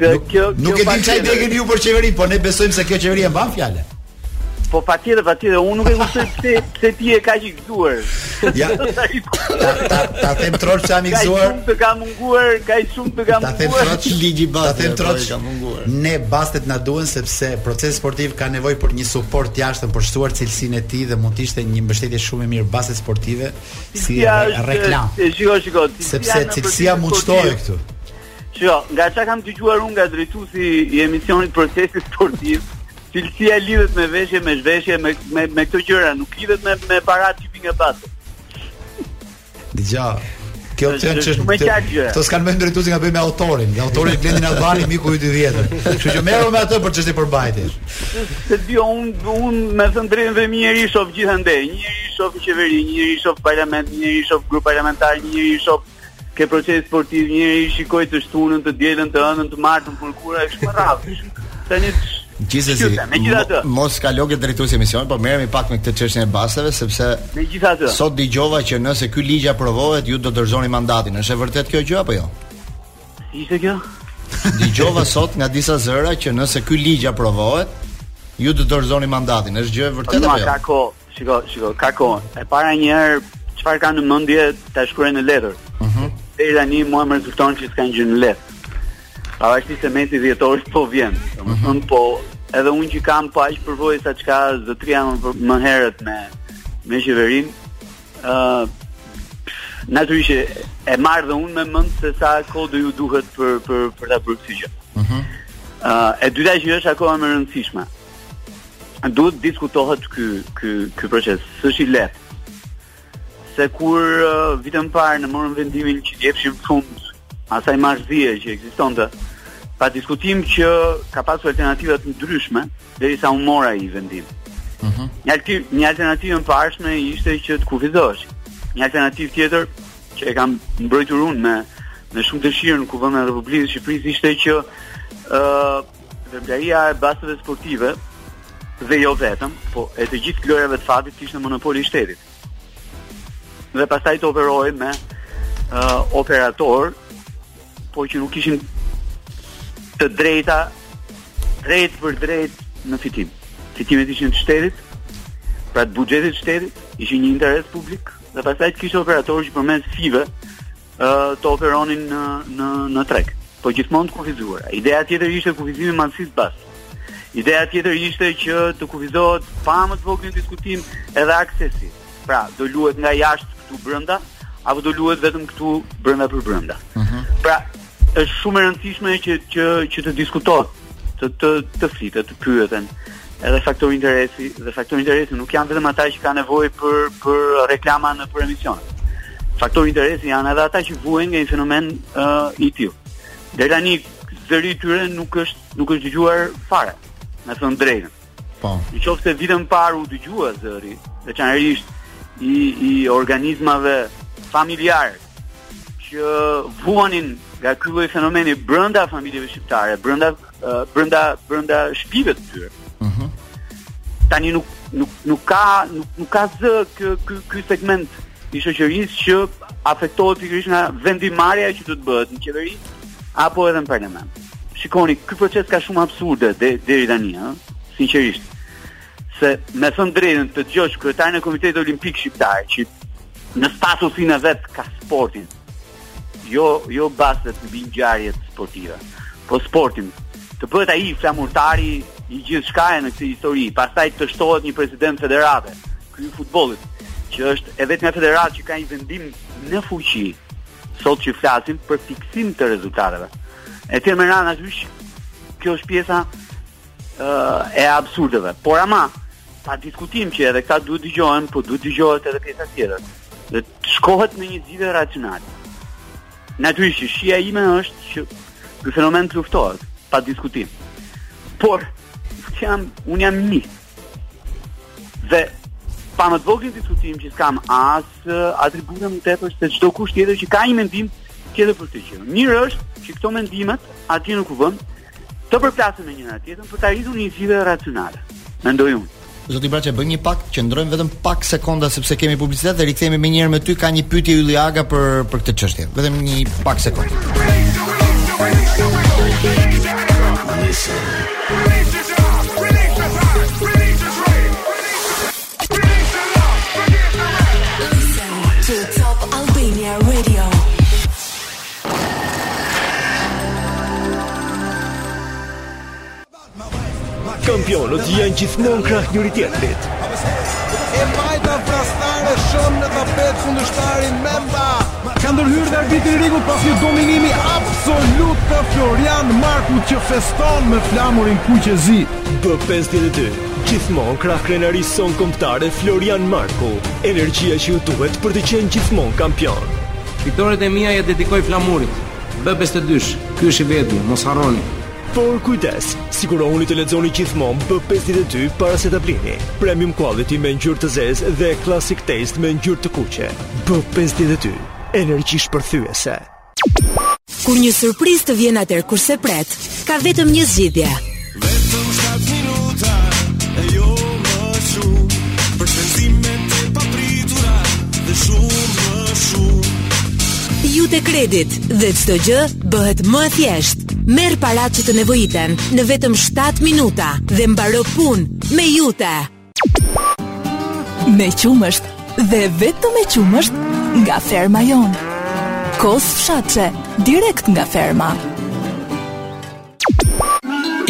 Nuk, kjo, nuk e di çfarë ideje keni ju për qeverinë, po ne besojmë se kjo qeveri e mban fjalën. Po patjetër, patjetër, unë nuk e kuptoj pse pse ti je kaq i gëzuar. Ja. Ta ta, ta them troç që jam i gëzuar. Kaq shumë të ka munguar, kaq shumë të ka munguar. Ta them troç ligji i basteve. Ta them troç ka munguar. Ne bastet na duhen sepse procesi sportiv ka nevojë për një suport të jashtëm për të shtuar cilësinë e tij dhe mund të ishte një mbështetje shumë e mirë bastet sportive si reklamë. Shiko, shiko, sepse cilësia mund të shtohet këtu. Shiko, nga çka kam dëgjuar unë nga drejtuesi i emisionit Procesi Sportiv, cilësia lidhet me veshje, me zhveshje, me me me këto gjëra, nuk lidhet me me para tipi nga basti. Dija, kjo të janë çështje. Kto s'kan më drejtuesi nga bëj me autorin, nga autori Glendin Albani, miku yt i vjetër. Kështu që merru me atë për çështje përmbajtje. Se di un un me thën të drejtën Demirin e shof gjithandej, një e shof në qeveri, një e shof në parlament, një e shof në grup parlamentar, një e shof te procesi sportiv, një e shikoj të shtunën, të dielën, të hënën, të martën, të mërkurën e kështu me radhë. Tani Gjithsesi, megjithatë, mos kalo nga drejtuesi i emisionit, po merremi pak me këtë çështjen e basteve sepse megjithatë sot dëgjova që nëse ky ligj aprovohet, ju do të dorëzoni mandatin. Është e vërtetë kjo gjë apo jo? Ç'ishte kjo? Dëgjova sot nga disa zëra që nëse ky ligj aprovohet, ju do të dorëzoni mandatin. Është gjë e vërtetë apo jo? Shiko, ka kohë. Shiko, shiko, ka kohë. E para një herë çfarë kanë në mendje ta shkruajnë në letër. Ëh. Uh -huh. Deri tani mua më rezulton që s'kanë gjë në letër. Pavarësisht se mesi i dhjetorit po vjen. Domethënë uh mhm. -huh. po edhe unë që kam po aq përvojë sa ç'ka zotria më, më herët me me qeverinë. Ëh. Uh, Natyrisht e marr dhe unë me mend se sa kohë do ju duhet për për për ta bërë këtë gjë. Ëh. Uh -huh. Ëh, uh, e dyta që është akoma më e rëndësishme. duhet diskutohet ky ky ky proces. S'është i lehtë. Se kur uh, vite më parë ne morëm vendimin që t'i jepnim fund asaj marrëzie që ekzistonte, pa diskutim që ka pasur alternativa të ndryshme derisa u mor ai vendim. Mhm. Uh -huh. Një alternativë e mëparshme ishte që të kufizosh. Një alternativë tjetër që e kam mbrojtur unë me me shumë dëshirë në Kuvendin e Republikës së Shqipërisë ishte që ë uh, Veprimtaria e basteve sportive dhe jo vetëm, po e të gjithë lojërave të fatit të ishte monopol i shtetit. Dhe pastaj të operohej me uh, operatorë, po që nuk kishin të drejta drejtpërdrejt në fitim. Fitimet ishin të shtetit, pra të buxhetit të shtetit, ishin një interes publik, dhe pastaj të kishte operatorë që përmes fee-ve të operonin në në në treg, po gjithmonë të kufizuara. Ideja tjetër ishte kufizimi i madhësisë së bastit. Ideja tjetër ishte që të kufizohet pa më të voglin diskutim edhe aksesi. Pra, do luhet nga jashtë këtu brenda apo do luhet vetëm këtu brenda për brenda. Uh mhm. -huh. Pra, është shumë e rëndësishme që që që të diskutohet, të të të flitet, të pyeten. edhe faktorë interesi dhe faktorë interesi nuk janë vetëm ata që kanë nevojë për për reklama në për emisione. Faktorë interesi janë edhe ata që vuajnë nga një fenomen uh, i tillë. Deri tani zëri i tyre nuk është nuk është dëgjuar fare, me thënë të drejtën. Po. Në qoftë se vite më parë u dëgjua zëri, veçanërisht i i organizmave familjarë që vuanin nga ky lloj fenomeni brenda familjeve shqiptare, brenda brenda brenda shtëpive të tyre. Ëh. Uh -huh. Tani nuk nuk nuk ka nuk nuk ka zë ky ky ky segment i shoqërisë që afektohet pikërisht nga vendimarrja që do të bëhet në qeveri apo edhe në parlament. Shikoni, ky proces ka shumë absurde deri tani, ëh, sinqerisht. Se me thënë të drejtën të dëgjosh kryetarin e Komitetit Olimpik Shqiptar që në statusin e vet ka sportin, Jo, jo bastet mbi ngjarjet sportive, po sportin. Të bëhet ai flamurtari i gjithçkaje në këtë histori, pastaj të shtohet një president federate, ky i futbollit, që është e vetmja federatë që ka një vendim në fuqi, sot që flasim për fiksim të rezultateve. E të tjera me radhë, kjo është pjesa e absurdeve. Por ama, Pa diskutim që edhe këta duhet të dëgjohen, po duhet të dëgjohet edhe pjesa tjetër. Dhe të shkohet në një zgjidhje racionale. Natyrisht, shija ime është që ky fenomen të luftohet, pa diskutim. Por jam unë jam një. Dhe pa më të voglin diskutim që s'kam as atribute më tepër se çdokush tjetër që ka një mendim tjetër për këtë gjë. Mirë është që këto mendimet aty në kuvend Të përplasen me njëra tjetrën për të arritur një zgjidhje racionale. Mendoj unë. Zoti Braçe, bëjmë një pak, qëndrojmë vetëm pak sekonda sepse kemi publicitet dhe rikthehemi menjëherë me ty ka një pyetje Ylli Aga për për këtë çështje. Vetëm një pak sekonda. Kampionët janë gjithmonë krah njëri tjetrit. E majta rrastare shemb në tapet kundërshtarin Memba. Ka ndërhyrë dhe arbitri Rigu pas një dominimi absolut të Florian Markut që feston me flamurin kuq e zi. B52 Gjithmonë krah krenarisë sonë kombëtare Florian Marku, energjia që ju duhet për të qenë gjithmonë kampion. Fitoret e mia ia dedikoj flamurit. B52. Ky është i vetmi, mos harroni. Por kujdes, sigurohuni të lexoni gjithmonë B52 para se ta blini. Premium quality me ngjyrë të zezë dhe classic taste me ngjyrë të kuqe. B52, energji shpërthyese. Kur një surprizë të vjen atëherë kur s'e pret, ka vetëm një zgjidhje. Vetëm 7 minuta, e jo më shumë, për shpenzime të papritura dhe shumë më shumë. Iute Credit dhe çdo gjë bëhet më e thjeshtë. Merr paratë që të nevojiten në vetëm 7 minuta dhe mbaro punë me Iute. Me qumësht dhe vetëm me qumësht nga ferma jonë. Kos fshatçe, direkt nga ferma.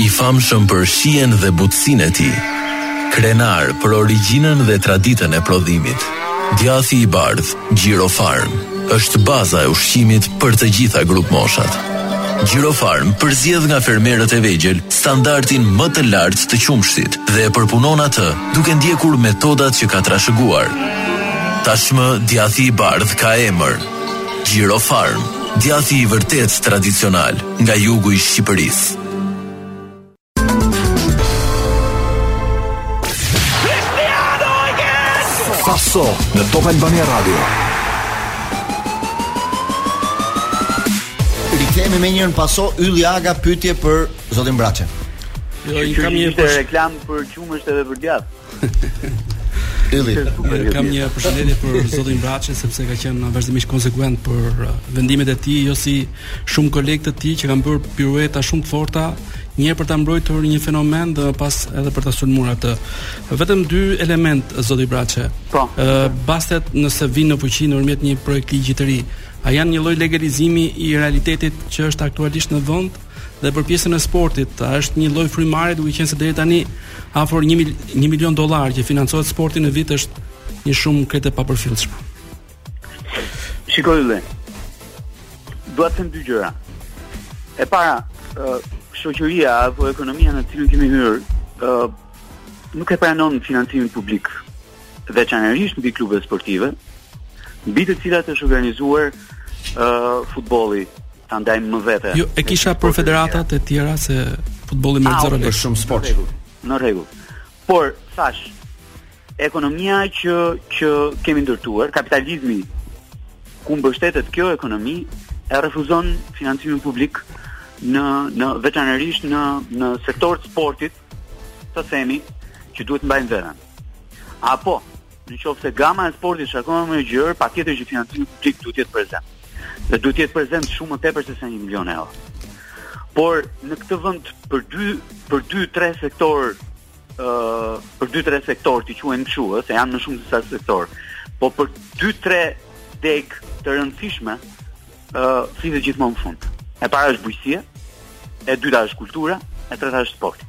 I famshëm për shijen dhe butësinë e tij. Krenar për origjinën dhe traditën e prodhimit. Djathi i bardhë, Gjirofarm është baza e ushqimit për të gjitha grupmoshat. Gjirofarm përzgjedh nga fermerët e vegjël standardin më të lartë të qumështit dhe e përpunon atë duke ndjekur metodat që ka trashëguar. Tashmë djathi i bardhë ka emër. Gjirofarm, djathi i vërtetë tradicional nga jugu i Shqipërisë. Paso në Top Albania Radio. Rikthehemi me njërin paso Ylli Aga pyetje për zotin Braçe. Jo, i kam një reklamë për qumësht edhe për djathë. Ylli, kam një përshëndetje për zotin Braçe sepse ka qenë vazhdimisht konsekuent për uh, vendimet e tij, jo si shumë kolegë të tij që kanë bërë pirueta shumë të forta, një herë për ta mbrojtur një fenomen dhe më pas edhe për ta sulmuar atë. Vetëm dy elementë zoti Braçe. Po. Ë uh, bastet nëse vijnë në fuqi nëpërmjet një projektligji të ri, a janë një lloj legalizimi i realitetit që është aktualisht në vend? Dhe për pjesën e sportit, a është një lloj frymëmarrje duke qenë se deri tani afër 1 mil, milion dollarë që financohet sporti në vit është një shumë krejt e papërfillshme. Shiko Ylli, Dua të them dy gjëra. E para, uh, shoqëria apo ekonomia në të cilën kemi hyrë, uh, nuk e pranon financimin publik. veçanërisht mbi klubet sportive, mbi të cilat është organizuar ë uh, futbolli ta ndajmë më vete. Jo, e kisha për federatat e tjera se futbolli më zero është shumë sport. Në rregull. Por thashë ekonomia që që kemi ndërtuar, kapitalizmi ku mbështetet kjo ekonomi e refuzon financimin publik në në veçanërisht në në sektor të sportit, të themi, që duhet të mbajnë veten. Apo, në qoftë se gama e sportit është akoma më e gjerë, patjetër që financimi publik duhet të jetë prezant. Dhe duhet të jetë prezant shumë më tepër se sa 1 milion euro. Por në këtë vend për 2 për 2-3 sektor ë uh, për 2-3 sektor t'i quajmë kështu, ë, se janë më shumë se sa sektor. Po për 2-3 degë të rëndësishme ë uh, si gjithmonë në fund. E para është bujqësia, e dyta është kultura, e treta është sporti.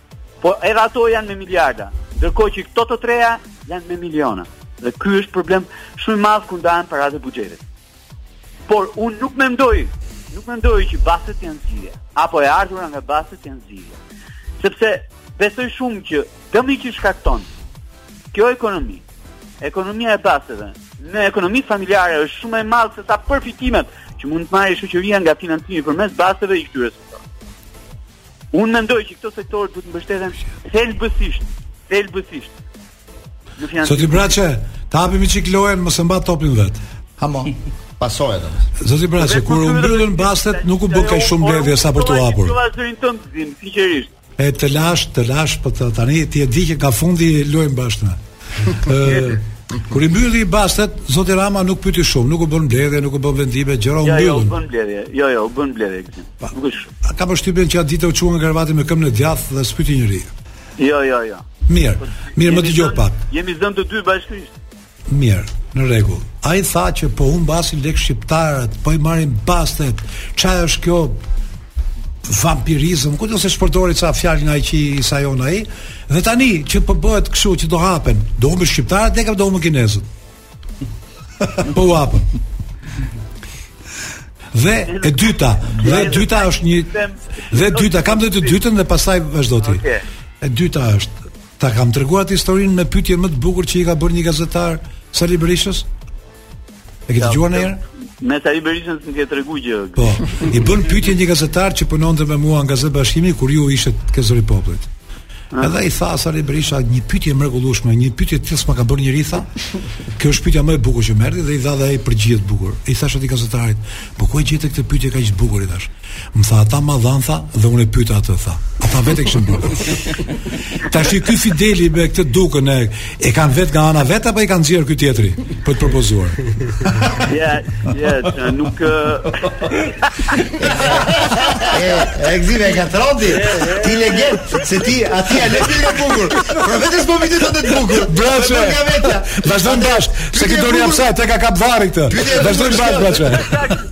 Po edhe ato janë me miliarda, ndërkohë që këto të treja janë me miliona. Dhe ky është problem shumë i madh ku ndahen paratë e buxhetit. Por unë nuk mendoj, nuk mendoj që bastet janë zgjidhja, apo e ardhura nga bastet janë zgjidhja. Sepse besoj shumë që dëmi që shkakton kjo ekonomi, ekonomia e basteve, në ekonomitë familjare është shumë më i madh se sa përfitimet që mund të marrë shoqëria nga financimi përmes basteve i këtyre sektorëve. Unë mendoj që këto sektorë duhet të mbështeten thelbësisht, thelbësisht. Në financim. Zoti Braçe, ta hapim i çik lojën, mos e mba topin vetë. Hamo. Pasoje atë. Zoti Braçe, kur u mbyllën bastet, nuk u bënë kaq shumë mbledhje sa për të hapur. Kjo vazhdoi të ndim, sinqerisht. E të lash, të lash, po tani ti e di që nga fundi luajmë bashkë. Ë Kur i mbylli bastet, zoti Rama nuk pyeti shumë, nuk u bënë mbledhje, nuk u bënë vendime, gjëra u mbyllën. Jo, jo, u bënë mbledhje. Jo, jo, u bënë mbledhje. Pa kush. A ke përshtypjen që atë ditë u çua nga krevati me këmbën e djathtë dhe s'pyti njeri? Jo, jo, jo. Mirë. Po, mirë, më dëgjo pak. Jemi zënë të dy bashkërisht. Mirë, në rregull. Ai tha që po humbasin lek shqiptarët, po i marrin bastet. Çfarë është kjo vampirizëm, kushedi se ç'përdori ca fjalë nga që i sajon ai. Dhe tani që po bëhet kështu që do hapen, do humbin shqiptarët, dhe ka do humbin kinezët. Po u hapën. Dhe e dyta, dhe e dyta është një dhe e dyta, kam dhe të dytën dhe pastaj vazhdo ti. Okay. E dyta është, ta kam treguar atë historinë me pyetjen më të bukur që i ka bërë një gazetar Sali Berishës? E ke dëgjuar ndonjëherë? Me Sali Berishën s'm ke tregu gjë. Po, i bën pyetje një gazetar që punonte me mua në gazetën Bashkimi kur ju ishit ke Zëri i Popullit. Edhe i tha Sali Berisha një pyetje e mrekullueshme, një pyetje që s'ma ka bërë njeri tha. Kjo është pyetja më e bukur që merr ti dhe i dha dhe ai përgjigje të bukur. I thashë atij gazetarit, "Po ku e gjete këtë pyetje kaq të bukur i thashë?" Më tha ata ma dhanë tha dhe unë e pyeta atë tha. Ata vetë e kishin bërë. Tashi ky Fideli me këtë Dukën e E kanë vetë nga ana e vet apo i kanë nxjerr ky tjetri për të propozuar? Ja, ja, nuk e ekzime ka trodi. Ti legend, se ti aty ja le të jetë bukur. Por vetë s'po vjen të bukur. Braçe. Nuk ka vetja. Vazhdon bash, se ti doni hapsa, te ka kap varri këtë. Vazhdon bash braçe.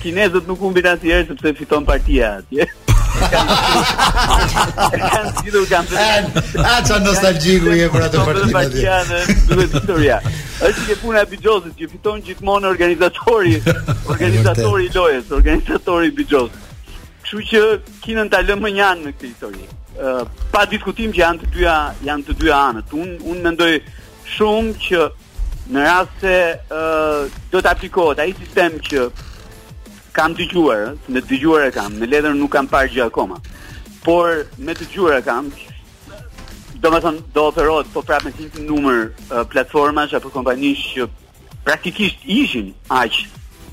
Kinezët nuk humbin asnjëherë sepse fiton partia atje. Kanë gjithë kanë thënë. A ça nostalgjik je për atë partinë atje. Duhet historia. Është si puna e bixhozit që fiton gjithmonë organizatori, organizatori i lojës, organizatori i bixhozit. Kështu që Kinën ta lëmë mënjanë në këtë histori. Uh, pa diskutim që janë të dyja janë të dyja anët. Un un mendoj shumë që në rast se uh, do të aplikohet ai sistem që kam dëgjuar, me të dëgjuar e kam, në letër nuk kam parë gjë akoma. Por me të dëgjuar e kam, domethënë, do operohet po prapë me të njëjtin numër uh, platformash apo kompanish që praktikisht ishin aq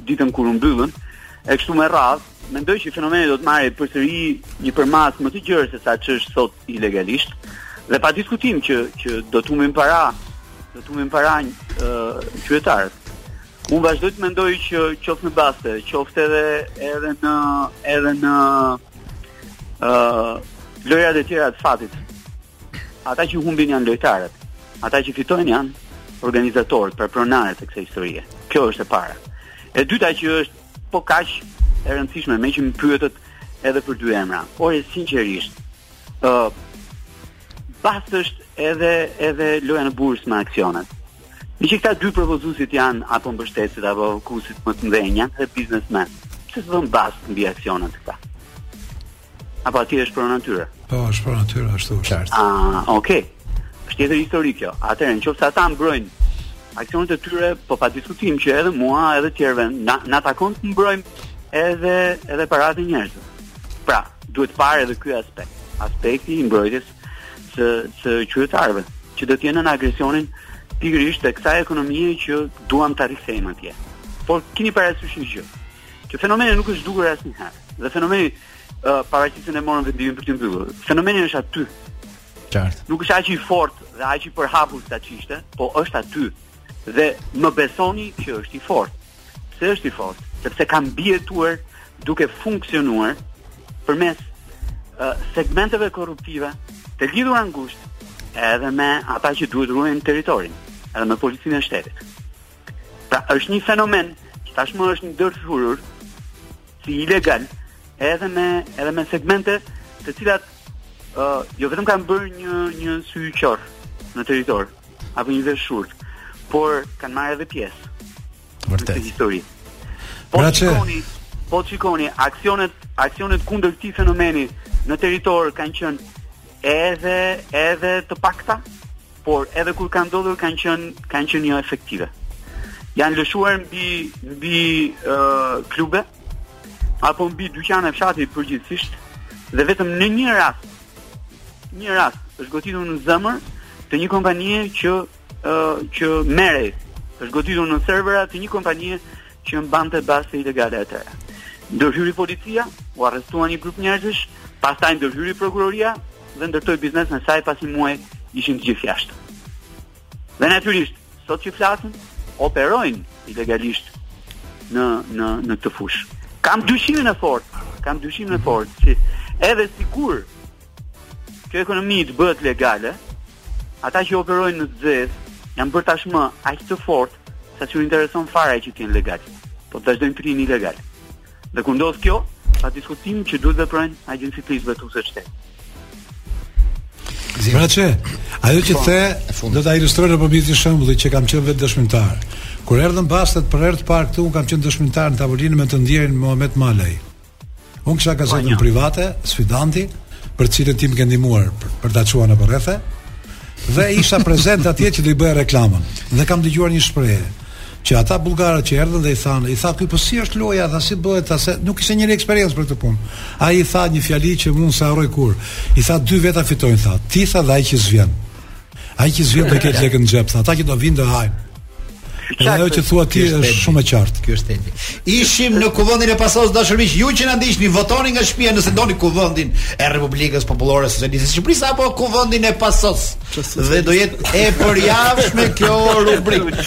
ditën kur u mbyllën, e kështu me radhë, mendoj që fenomeni do të marrë përsëri një përmasë më të gjerë se sa ç'është sot ilegalisht dhe pa diskutim që që do të humbin para, do të humbin para uh, qytetarët. Unë vazhdoj të mendoj që qoftë në baste, qoftë edhe edhe në edhe në ë uh, lojërat e tjera të fatit. Ata që humbin janë lojtarët. Ata që fitojnë janë organizatorët, pra pronarët e kësaj historie. Kjo është e para. E dyta që është Po kaq e rëndësishme, meqë më pyetët edhe për dy emra. Ore, sinqerisht, ë uh, bast është edhe edhe loja në bursë me aksionet. Meqë këta dy propozuesit janë apo mbështetësit apo fokusit më të mëdhenj janë dhe biznesmenë. Pse s'vënë baste mbi aksionet këta? Apo aty është për natyrë? Po, është për natyrë, ashtu është. Qartë. Ah, okay. Është tjetër histori kjo. Atëherë, në qoftë se ata mbrojnë aksionet e tyre, po pa diskutim që edhe mua, edhe tjerëve, na, na takon të mbrojmë edhe edhe paratë e njerëzve. Pra, duhet parë edhe ky aspekt, aspekti i mbrojtjes së së qytetarëve, që do të jenë nën agresionin pikërisht të kësaj ekonomie që duam ta rikthejmë atje. Por kini parasysh një gjë. Që fenomeni nuk është zhdukur asnjëherë. Dhe fenomeni uh, paraqitet, e morën vendimin për të mbyllur. Fenomeni është aty. Qartë. Nuk është aq i fortë dhe aq i përhapur sa ç'ishte, po është aty. Dhe më besoni që është i fortë. Pse është i fortë? Sepse ka mbijetuar duke funksionuar përmes uh, segmenteve korruptive të lidhura ngushtë edhe me ata që duhet ruajnë territorin, edhe me policinë e shtetit. Pra është një fenomen që tashmë është ndërthurur si ilegal edhe me edhe me segmente të cilat ë uh, jo vetëm kanë bërë një një sy qorr në territor apo një vesh shurdh, por kanë marrë edhe pjesë. Vërtet. Histori. Po pra shikoni, po shikoni aksionet aksionet kundër këtij fenomeni në territor kanë qenë edhe edhe të pakta por edhe kur kanë ndodhur kanë qenë kanë qenë jo efektive. Janë lëshuar mbi mbi ë uh, klube apo mbi dyqane fshati përgjithsisht dhe vetëm në një rast një rast është goditur në zemër të një kompanie që uh, që merrej është goditur në servera të një kompanie që mbante baste ilegale atëherë. Ndërhyri policia, u arrestuan një grup njerëzish, pastaj ndërhyri prokuroria dhe ndërtoi biznesin e saj pas një muaji ishin të gjithë jashtë. Dhe natyrisht, sot që flasim, operojnë ilegalisht në në në këtë fushë. Kam dyshimin e fortë, kam dyshimin e fortë se edhe sikur kjo ekonomi të bëhet legale, Ata që operojnë në të zezë janë bërë tashmë aq të fortë sa s'u intereson fare që të jenë legal. Do të vazhdojnë të rrinë ilegal. Dhe kur ndodh kjo, pa diskutim që duhet të veprojnë agjencitë ligjzbatuese, shteti. Pra që, ajo që po, the, do ta ilustroj nëpërmjet një shembulli që kam qënë vetë dëshmitar. Kur erdhën bastet për herë të parë këtu, unë kam qënë dëshmitar në tavolinë me të ndjerin Muhamet Malaj. Unë kisha gazetën private, Sfidanti, për të cilën ti më ke ndihmuar për ta çuar nëpër rrethe. Dhe isha prezent atje që do i bëja reklamën. Dhe kam dëgjuar një shprehje që ata bullgarët që erdhën dhe i thanë, i tha ky po si është loja, tha si bëhet, tha se nuk kishte njeri eksperiencë për këtë punë. Ai i tha një fjali që mund s'e harroj kurrë. I tha dy veta fitojnë tha, ti tha dhe ai që s'vjen. Ai që s'vjen do ketë lekët në xhep, tha, ata që do vinë do hajnë. Edhe ajo që thua ti është shumë e qartë. Ky është thelbi. Ishim në kuvendin e Pasos, dashur miq, ju që na ndiqni, votoni nga shtëpia nëse doni kuvendin e Republikës Popullore Socialiste të Shqipërisë apo kuvendin e Pasos. Dhe do jetë e përjavëshme kjo rubrikë.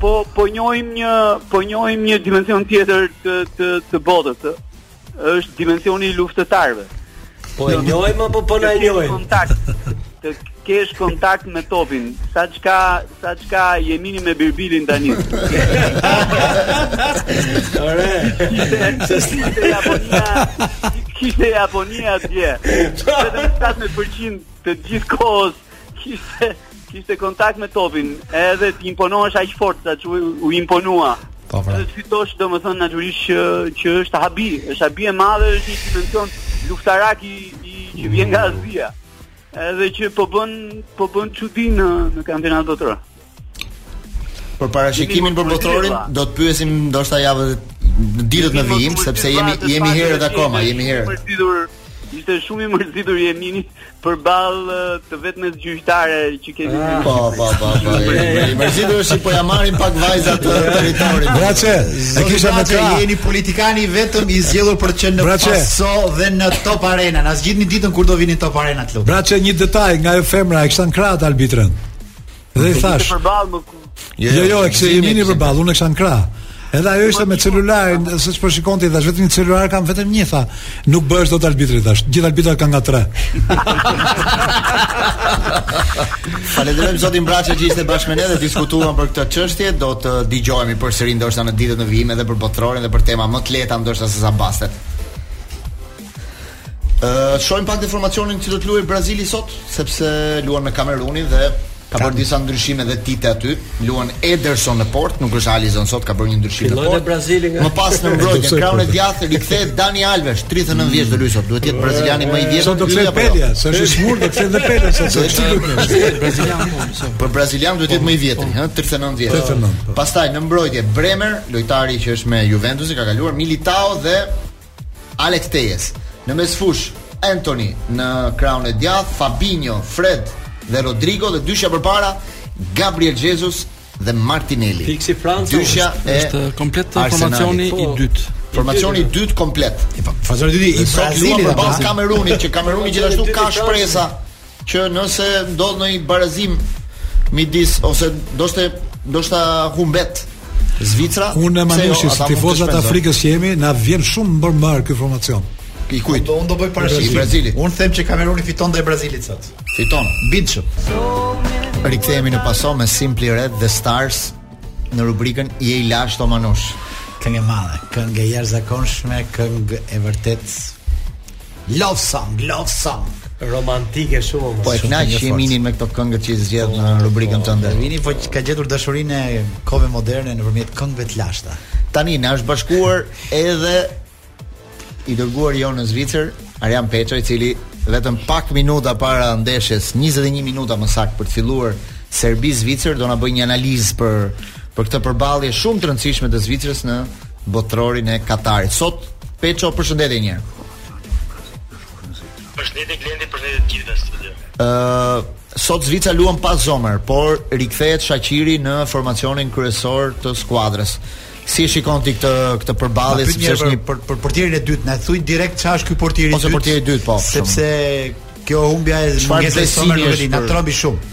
Po po njohim një po njohim një dimension tjetër të të të botës, ë. Është dimensioni i luftëtarëve. Po e njohim apo po na e njohim? Kontakt. Të kesh kontakt me topin. Paçka paçka jemini me Birbilin tani. Ore. Kishte Japonia, kishte Japonia atje. Vetëm 17% të gjithë kohës kishte kishte kontakt me topin, edhe të imponohesh aq fort saqë u imponua. Po pra. Edhe të fitosh domethënë natyrisht që që është habi, është habi e madhe, është një dimension luftarak i, i që vjen nga Azia. Edhe që po bën po bën çudi në në kampionat botëror. Për parashikimin për botërorin do të pyesim ndoshta javën në ditët në vijim sepse jemi jemi herët akoma, jemi herët. Ishte shumë i mërzitur Jemini përballë të vetmes gjyqtare që kemi. Ah, po, po, po, po. I mërzitur është po ja marrin pak vajzat territorin. Braçe, e kisha me ka. Jeni politikani i vetëm i zgjedhur për të qenë në Paso dhe në Top Arena. Na zgjidhni ditën kur do vini në Top Arena të lutem. Braçe, një detaj nga ajo femra e kisha në krah atë arbitren. Dhe i thashë. Jo, jo, jo, e kishte Jemini përballë, unë kisha në krah. Edhe ajo ishte me celularin, se çfarë shikonte, i thashë, vetëm një celular kam vetëm një tha. Nuk bëhesh dot arbitre i thashë. Gjithë arbitrat kanë nga tre. Falënderojmë zotin Braçe që ishte bashkë me ne dhe diskutuam për këtë çështje. Do të dëgjohemi përsëri ndoshta në ditët në vijim edhe për botërorin dhe për tema më të lehta ndoshta se sa bastet. Ë shohim pak në formacionin që do të luajë Brazili sot, sepse luan me Kamerunin dhe ka bërë disa ndryshime dhe Tite aty. Luan Ederson në portë, nuk është Alisson sot, ka bërë një ndryshim në Fillon e portë. Brazili nga Më pas në mbrojtje, krahun e djathtë rikthehet Dani Alves, 39 vjeç do luajë sot. Duhet të jetë braziliani më i vjetër. Sot do kthehej apo jo? Peleja, se është i sëmurë, do kthehej dhe Peleja sot. se është i lukë. Brazilian po, mëso. Për brazilian duhet të jetë më i vjetri, ha, 39 vjeç. 39, po. Pastaj në mbrojtje Bremer, lojtari që është me Juventusin ka kaluar Militao dhe Alex Telles në mesfushë, Antony në krahun e djathtë, Fabinho, Fred dhe Rodrygo dhe dyshja përpara Gabriel Jesus dhe Martinelli. Fiks si Franca dyshja është, e është komplet formacioni po, i dytë. Formacioni i dytë komplet. Formacioni i dytë i Brazilit ndaj Kamerunit që Kameruni gjithashtu ka shpresa. që nëse ndodh ndonjë barazim midis ose ndoshta ndoshta humbet Zvicra. Unë e Manushi jo, si tifoza të Afrikës që jemi na vjen shumë për mbarë ky formacion. I kujt? Unë do bëj parashikim. I Brazilit. Unë them që Kameruni fiton ndaj Brazilit sot. Fiton. Bindshëm. Rikthehemi në Paso me Simply Red dhe Stars në rubrikën Je i lashtë o Manush. Këngë e madhe, këngë e jashtëzakonshme, këngë e vërtetë Love song, love song. Romantike shumë. Po e kënaq që jemi me këto këngët që zgjedh në po, rubrikën po, tënde. Po. Vini po ka gjetur dashurinë e kohëve moderne nëpërmjet këngëve të lashta. Tani na është bashkuar edhe i dërguari jonë në Zvicër, Arjan Peço i cili vetëm pak minuta para ndeshjes, 21 minuta më saktë për të filluar Serbi Zvicër do na bëjë një analizë për për këtë përballje shumë të rëndësishme të Zvicrës në Botërorin e Katarit. Sot Peço përshëndetje një herë. Përshëndetje Glendi, përshëndetje të gjithëve në studio. Ë uh, sot Zvicra luan pa Zomer, por rikthehet Shaqiri në formacionin kryesor të skuadrës. Si e shikon ti këtë këtë përballje sepse është një për për portierin e dytë, na thuj direkt çfarë është ky portieri i dytë. Ose portieri i dytë, po. Sepse kjo humbja e mungesës së Zomer nuk e di, na trembi shumë.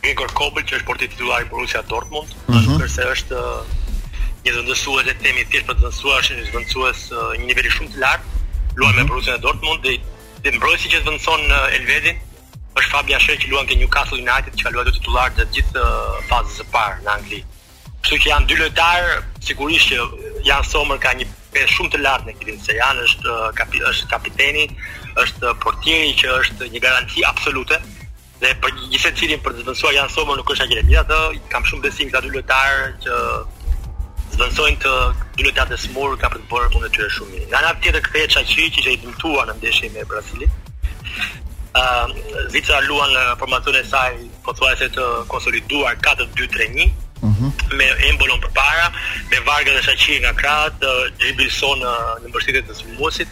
Gregor Kobel, që është portier titullar i Borussia Dortmund, mm -hmm. nuk është një zëvendësues të themi thjesht për të zëvendësuar, është një zëvendësues një niveli shumë të lartë, luan mm -hmm. me mhm. Borussia Dortmund dhe dhe mbrojtësi që zëvendëson Elvedin është Fabian Schär që luan te Newcastle United, që ka luajtur titullar të gjithë fazës së parë në Angli. Kështu që janë dy lojtarë, sigurisht që Jan Sommer ka një peshë shumë të lartë në ekip se Jan është kapi, është kapiteni, është portieri që është një garanci absolute Dhe për një secilin për të zvendësuar Jan Sommer nuk është aq e lehtë. Megjithatë, kam shumë besim te këta dy lojtarë që zvendësojnë të dy lojtarë të smurë kanë për të bërë punën e tyre shumë mirë. Nga ana tjetër kthehet Shaqiri që ishte i dëmtuar në ndeshjen me Brazilin. Ëm uh, Zvicra luan në formacionin e saj pothuajse të konsoliduar 4-2-3-1. Uh mhm. -huh. me Embolon përpara, me Vargas dhe Shaqiri nga krahët, Djibril Sow në mbështetje të sulmuesit,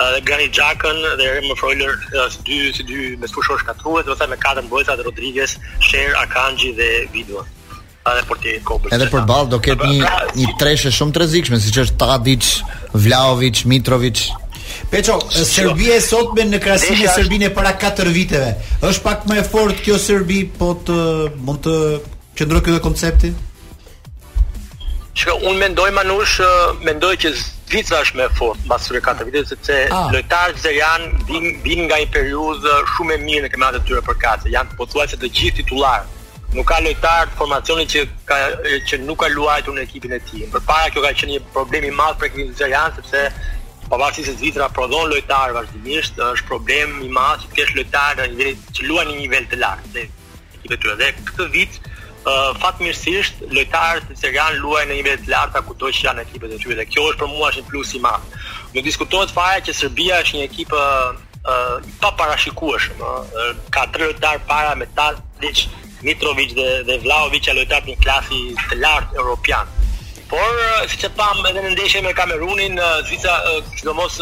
dhe Granit Xhakën dhe Remo Freuler si dy si dy mesfushorë shkatërrues, dhe me katër mbrojtësat Rodriguez, Schär, Akanji dhe Widmer. Edhe portier Kobel. Edhe përballë do ketë një pra, një treshe shumë të rrezikshme, siç është Tadic, Vlahovic, Mitrovic. Peço, Serbia e sotme në krahasim me Serbinë para 4 viteve. Është pak më e fortë kjo Serbi, apo mund të qëndrojë ky koncepti? Shiko, unë mendoj Manush, mendoj që Zvicra është më e fortë mbas këtyre katër viteve sepse ah. lojtarët zviceranë vijnë vijnë nga një periudhë shumë e mirë në kampionatet e tyre përkatëse. Janë pothuajse të gjithë titullarë. Nuk ka lojtar të formacionit që ka që nuk ka luajtur në ekipin e tij. Përpara kjo ka qenë një problem i madh për ekipin zviceran sepse pavarësisht se Zvicra prodhon lojtarë vazhdimisht, është problem i madh që të kesh lojtarë që luajnë në një nivel të lartë. ekipet e tyre. Dhe këtë vit uh, fatmirësisht lojtarët zviceranë luajnë në një nivel të lartë kudo që janë në ekipet e tyre dhe kjo është për mua është një plus i madh. Nuk diskutohet fare që Serbia është një ekip uh, i paparashikueshëm, uh, ka tre lojtarë para me Tadic, Mitrovic dhe dhe Vlahovic janë lojtarë të klasit të lartë europian. Por siç e pamë edhe në ndeshjen me Kamerunin, Zvicra sidomos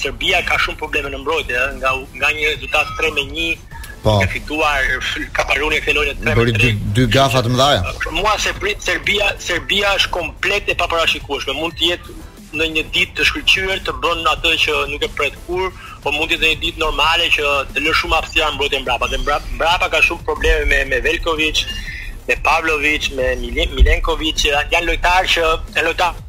Serbia ka shumë probleme në mbrojtje, nga nga një rezultat 3 me 1 Po. Ka fituar Kameruni këtë lojë tre. Bëri dy dy gafa të mëdha. Për mua se prit Serbia, Serbia është komplet e paparashikueshme. Mund të jetë në një ditë të shkëlqyer të bën atë që nuk e pret kurrë, po mund të jetë një ditë normale që të lë shumë hapësira në mbrojtje mbrapa. Dhe mbrapa, mbrapa ka shumë probleme me me Veljkovic, me Pavlovic, me Milenkovic, janë lojtarë që janë lojtarë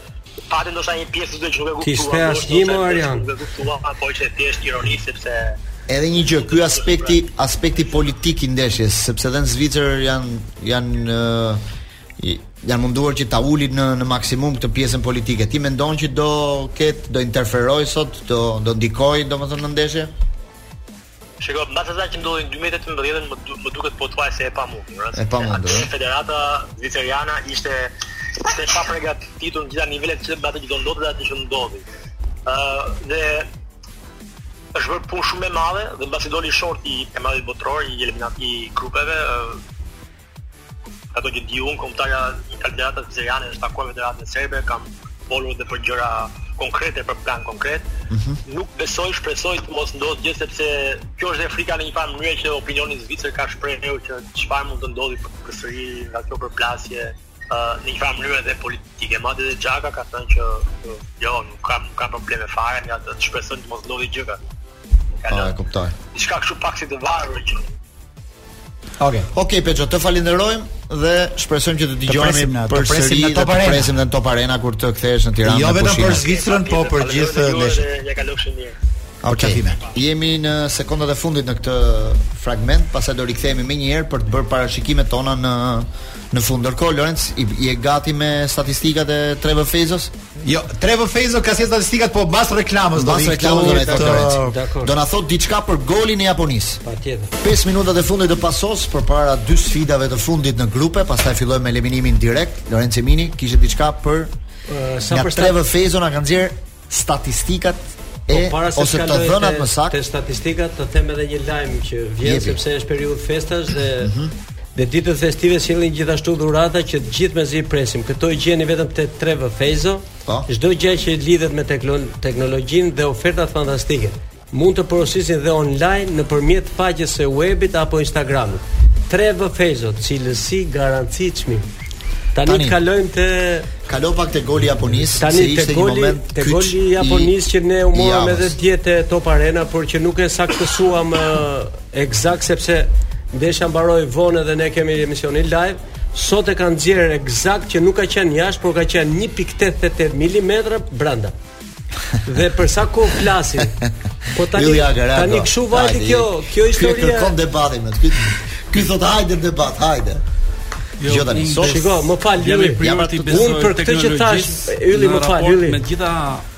Pati ndoshta një pjesë që nuk e kuptuam. Ti s'ke asnjë më Arjan. Nuk e kuptuam, po qe thjesht ironi sepse Edhe një gjë, ky aspekti, aspekti politik i ndeshjes, sepse edhe në Zvicër janë janë janë munduar që ta ulin në në maksimum këtë pjesën politike. Ti mendon që do ketë do interferojë sot, do do ndikojë domethënë në ndeshje? Shiko, mbas asaj që ndodhi në dy mijë e tetëmbëdhjetë, më, du, më duket pothuajse e pamundur. ëh, E sepse pamundur, atëherë ëh. Federata Zviceriane ishte ishte e papërgatitur në gjitha nivelet që me atë që do ndodhte dhe atë që ndodhi. ë dhe është bërë punë shumë e madhe dhe mbasi doli shorti i kampionatit botëror i eliminat i grupeve, ë, Nga ato që di unë, kombëtarja e Federatës Zviceriane është takuar me Federatën Serbe, kanë folur edhe për gjëra konkrete, për plan konkret. Mm -hmm. Nuk besoj, shpresoj të mos ndodhë gjë sepse kjo është dhe frika në një farë mënyrë që opinioni në Zvicër ka shprehur që çfarë mund të ndodhë për përsëri nga kjo përplasje uh, në një farë mënyrë edhe politike. Madje edhe Xhaka ka thënë që jo, nuk ka nuk ka probleme fare, ja të shpresojmë të mos ndodhë gjë. E kuptoj. Diçka kështu pak si të varur që Okej. Okay. Okej okay, Peço, të falenderojmë dhe shpresojmë që të dëgjojmë përsëri dhe të presim në Top Arena kur të kthehesh në Tiranë. Jo vetëm për Zvicrën, po për gjithë ndeshjet. Ia kalofshi mirë. Okej. Okay. Jemi në sekondat e fundit në këtë fragment, pastaj do rikthehemi menjëherë për të bërë parashikimet tona në në fund. Ndërkohë Lorenc, je gati me statistikat e 3V Fejzos? Jo, 3V Fejzo ka si statistikat, po mbas reklamës do të reklamojë. Do na thotë diçka për golin e Japonisë. Patjetër. 5 minutat e fundit të pasos përpara dy sfidave të fundit në grupe, pastaj fillojmë me eliminimin direkt. Lorenc Jemini kishte diçka për uh, sa për 3V Fejzo na ka nxjerrë statistikat Po, e para se ose të dhënat më saktë. Te statistikat të them edhe një lajm që vjen Jepi. sepse është periudhë festash dhe mm -hmm. Dhe ditët festive sjellin gjithashtu dhurata që të gjithë mezi i presim. Këto i gjeni vetëm te 3V Fejzo. Po. Çdo gjë që lidhet me teknologjinë dhe ofertat fantastike. Mund të porosisni dhe online nëpërmjet faqes së webit apo Instagramit. 3V Fejzo, cilësi garanci çmim. Tani, Tani kalojmë te kalo pak te goli i Japonisë, Tani, se ishte goli, një moment te goli i Japonisë që ne u morëm edhe dje te Top Arena, por që nuk e saktësuam Ekzakt sepse ndeshja mbaroi vonë dhe ne kemi emisionin live. Sot e kanë nxjerrë ekzakt që nuk ka qenë jashtë, por ka qenë 1.88 mm brenda. Dhe për sa kohë flasim? Po tani tani kshu vajti kjo, kjo histori. Kjo kërkon debatin me ty. Ky thot hajde debat, hajde. Jo, jo tani, sot shiko, më fal, jam i prirur t'i besoj. Unë për këtë që thash, Ylli më fal, Ylli. Me gjitha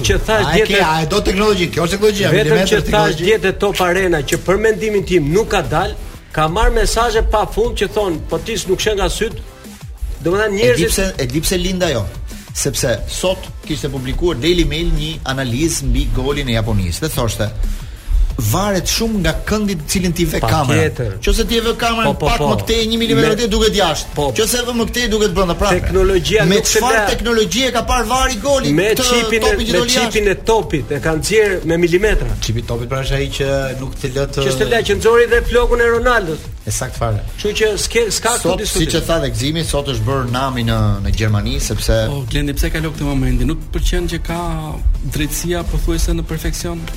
Që thash dje te A e do teknologjinë? Kjo është teknologjia, vetëm që thash dje te Top Arena që për mendimin tim nuk ka dal, kam marr mesazhe pa fund që thon, po ti nuk sheh nga syt. Domethënë njerëzit e di pse lind ajo? Sepse sot kishte publikuar Daily Mail një analizë mbi golin e Japonisë dhe thoshte Varet shumë nga këndi te i cili ti ve kamerën. Nëse ti e vë kamerën po, po, pak po. më këtej 1 mm të duket jashtë. Po. Nëse e vë më këtej duket brenda pra. Teknologjia me nuk e di se çfarë teknologjie e ka parë VAR-i golin me të çipin e me çipin e topit e kanë nxjerr me milimetra. Çipi topit pra është ai që nuk të lë të Që të lë që nxori dhe flokun e Ronaldos. E saktë fare. Kështu që s'ke s'ka këtu diskutim. Siç e tha dhe Gzimi, sot është bërë nami në në Gjermani sepse Po, Glendi pse e ka lënë këtë momentin? Mu më pëlqen që kjo drejtësia pothuajse në perfeksion.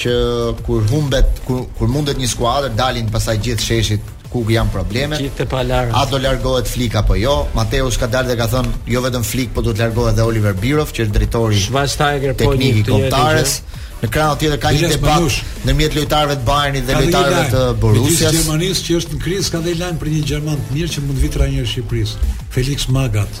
që kur humbet kur, kur mundet një skuadër dalin pastaj gjithë sheshit ku janë probleme. Gjithë të palarat. A do largohet Flick apo jo? Matthäus ka dalë dhe ka thënë, jo vetëm Flick, po do të largohet dhe Oliver Bierhoff, që është drejtori Schweinsteiger po teknik i kombëtares. Në krahun tjetër ka një debat ndërmjet lojtarëve të Bayernit dhe lojtarëve të Borussias. Një Gjermani që është në krizë ka dhe lajm për një gjerman të mirë që mund të vijë trajneri i Shqipërisë, Felix Magath.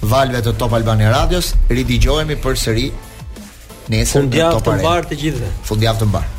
valëve të Top Albania Radios, ridëgjohemi përsëri nesër në Top Arena. Fundjavë të mbarë të gjithëve. Fundjavë të mbarë.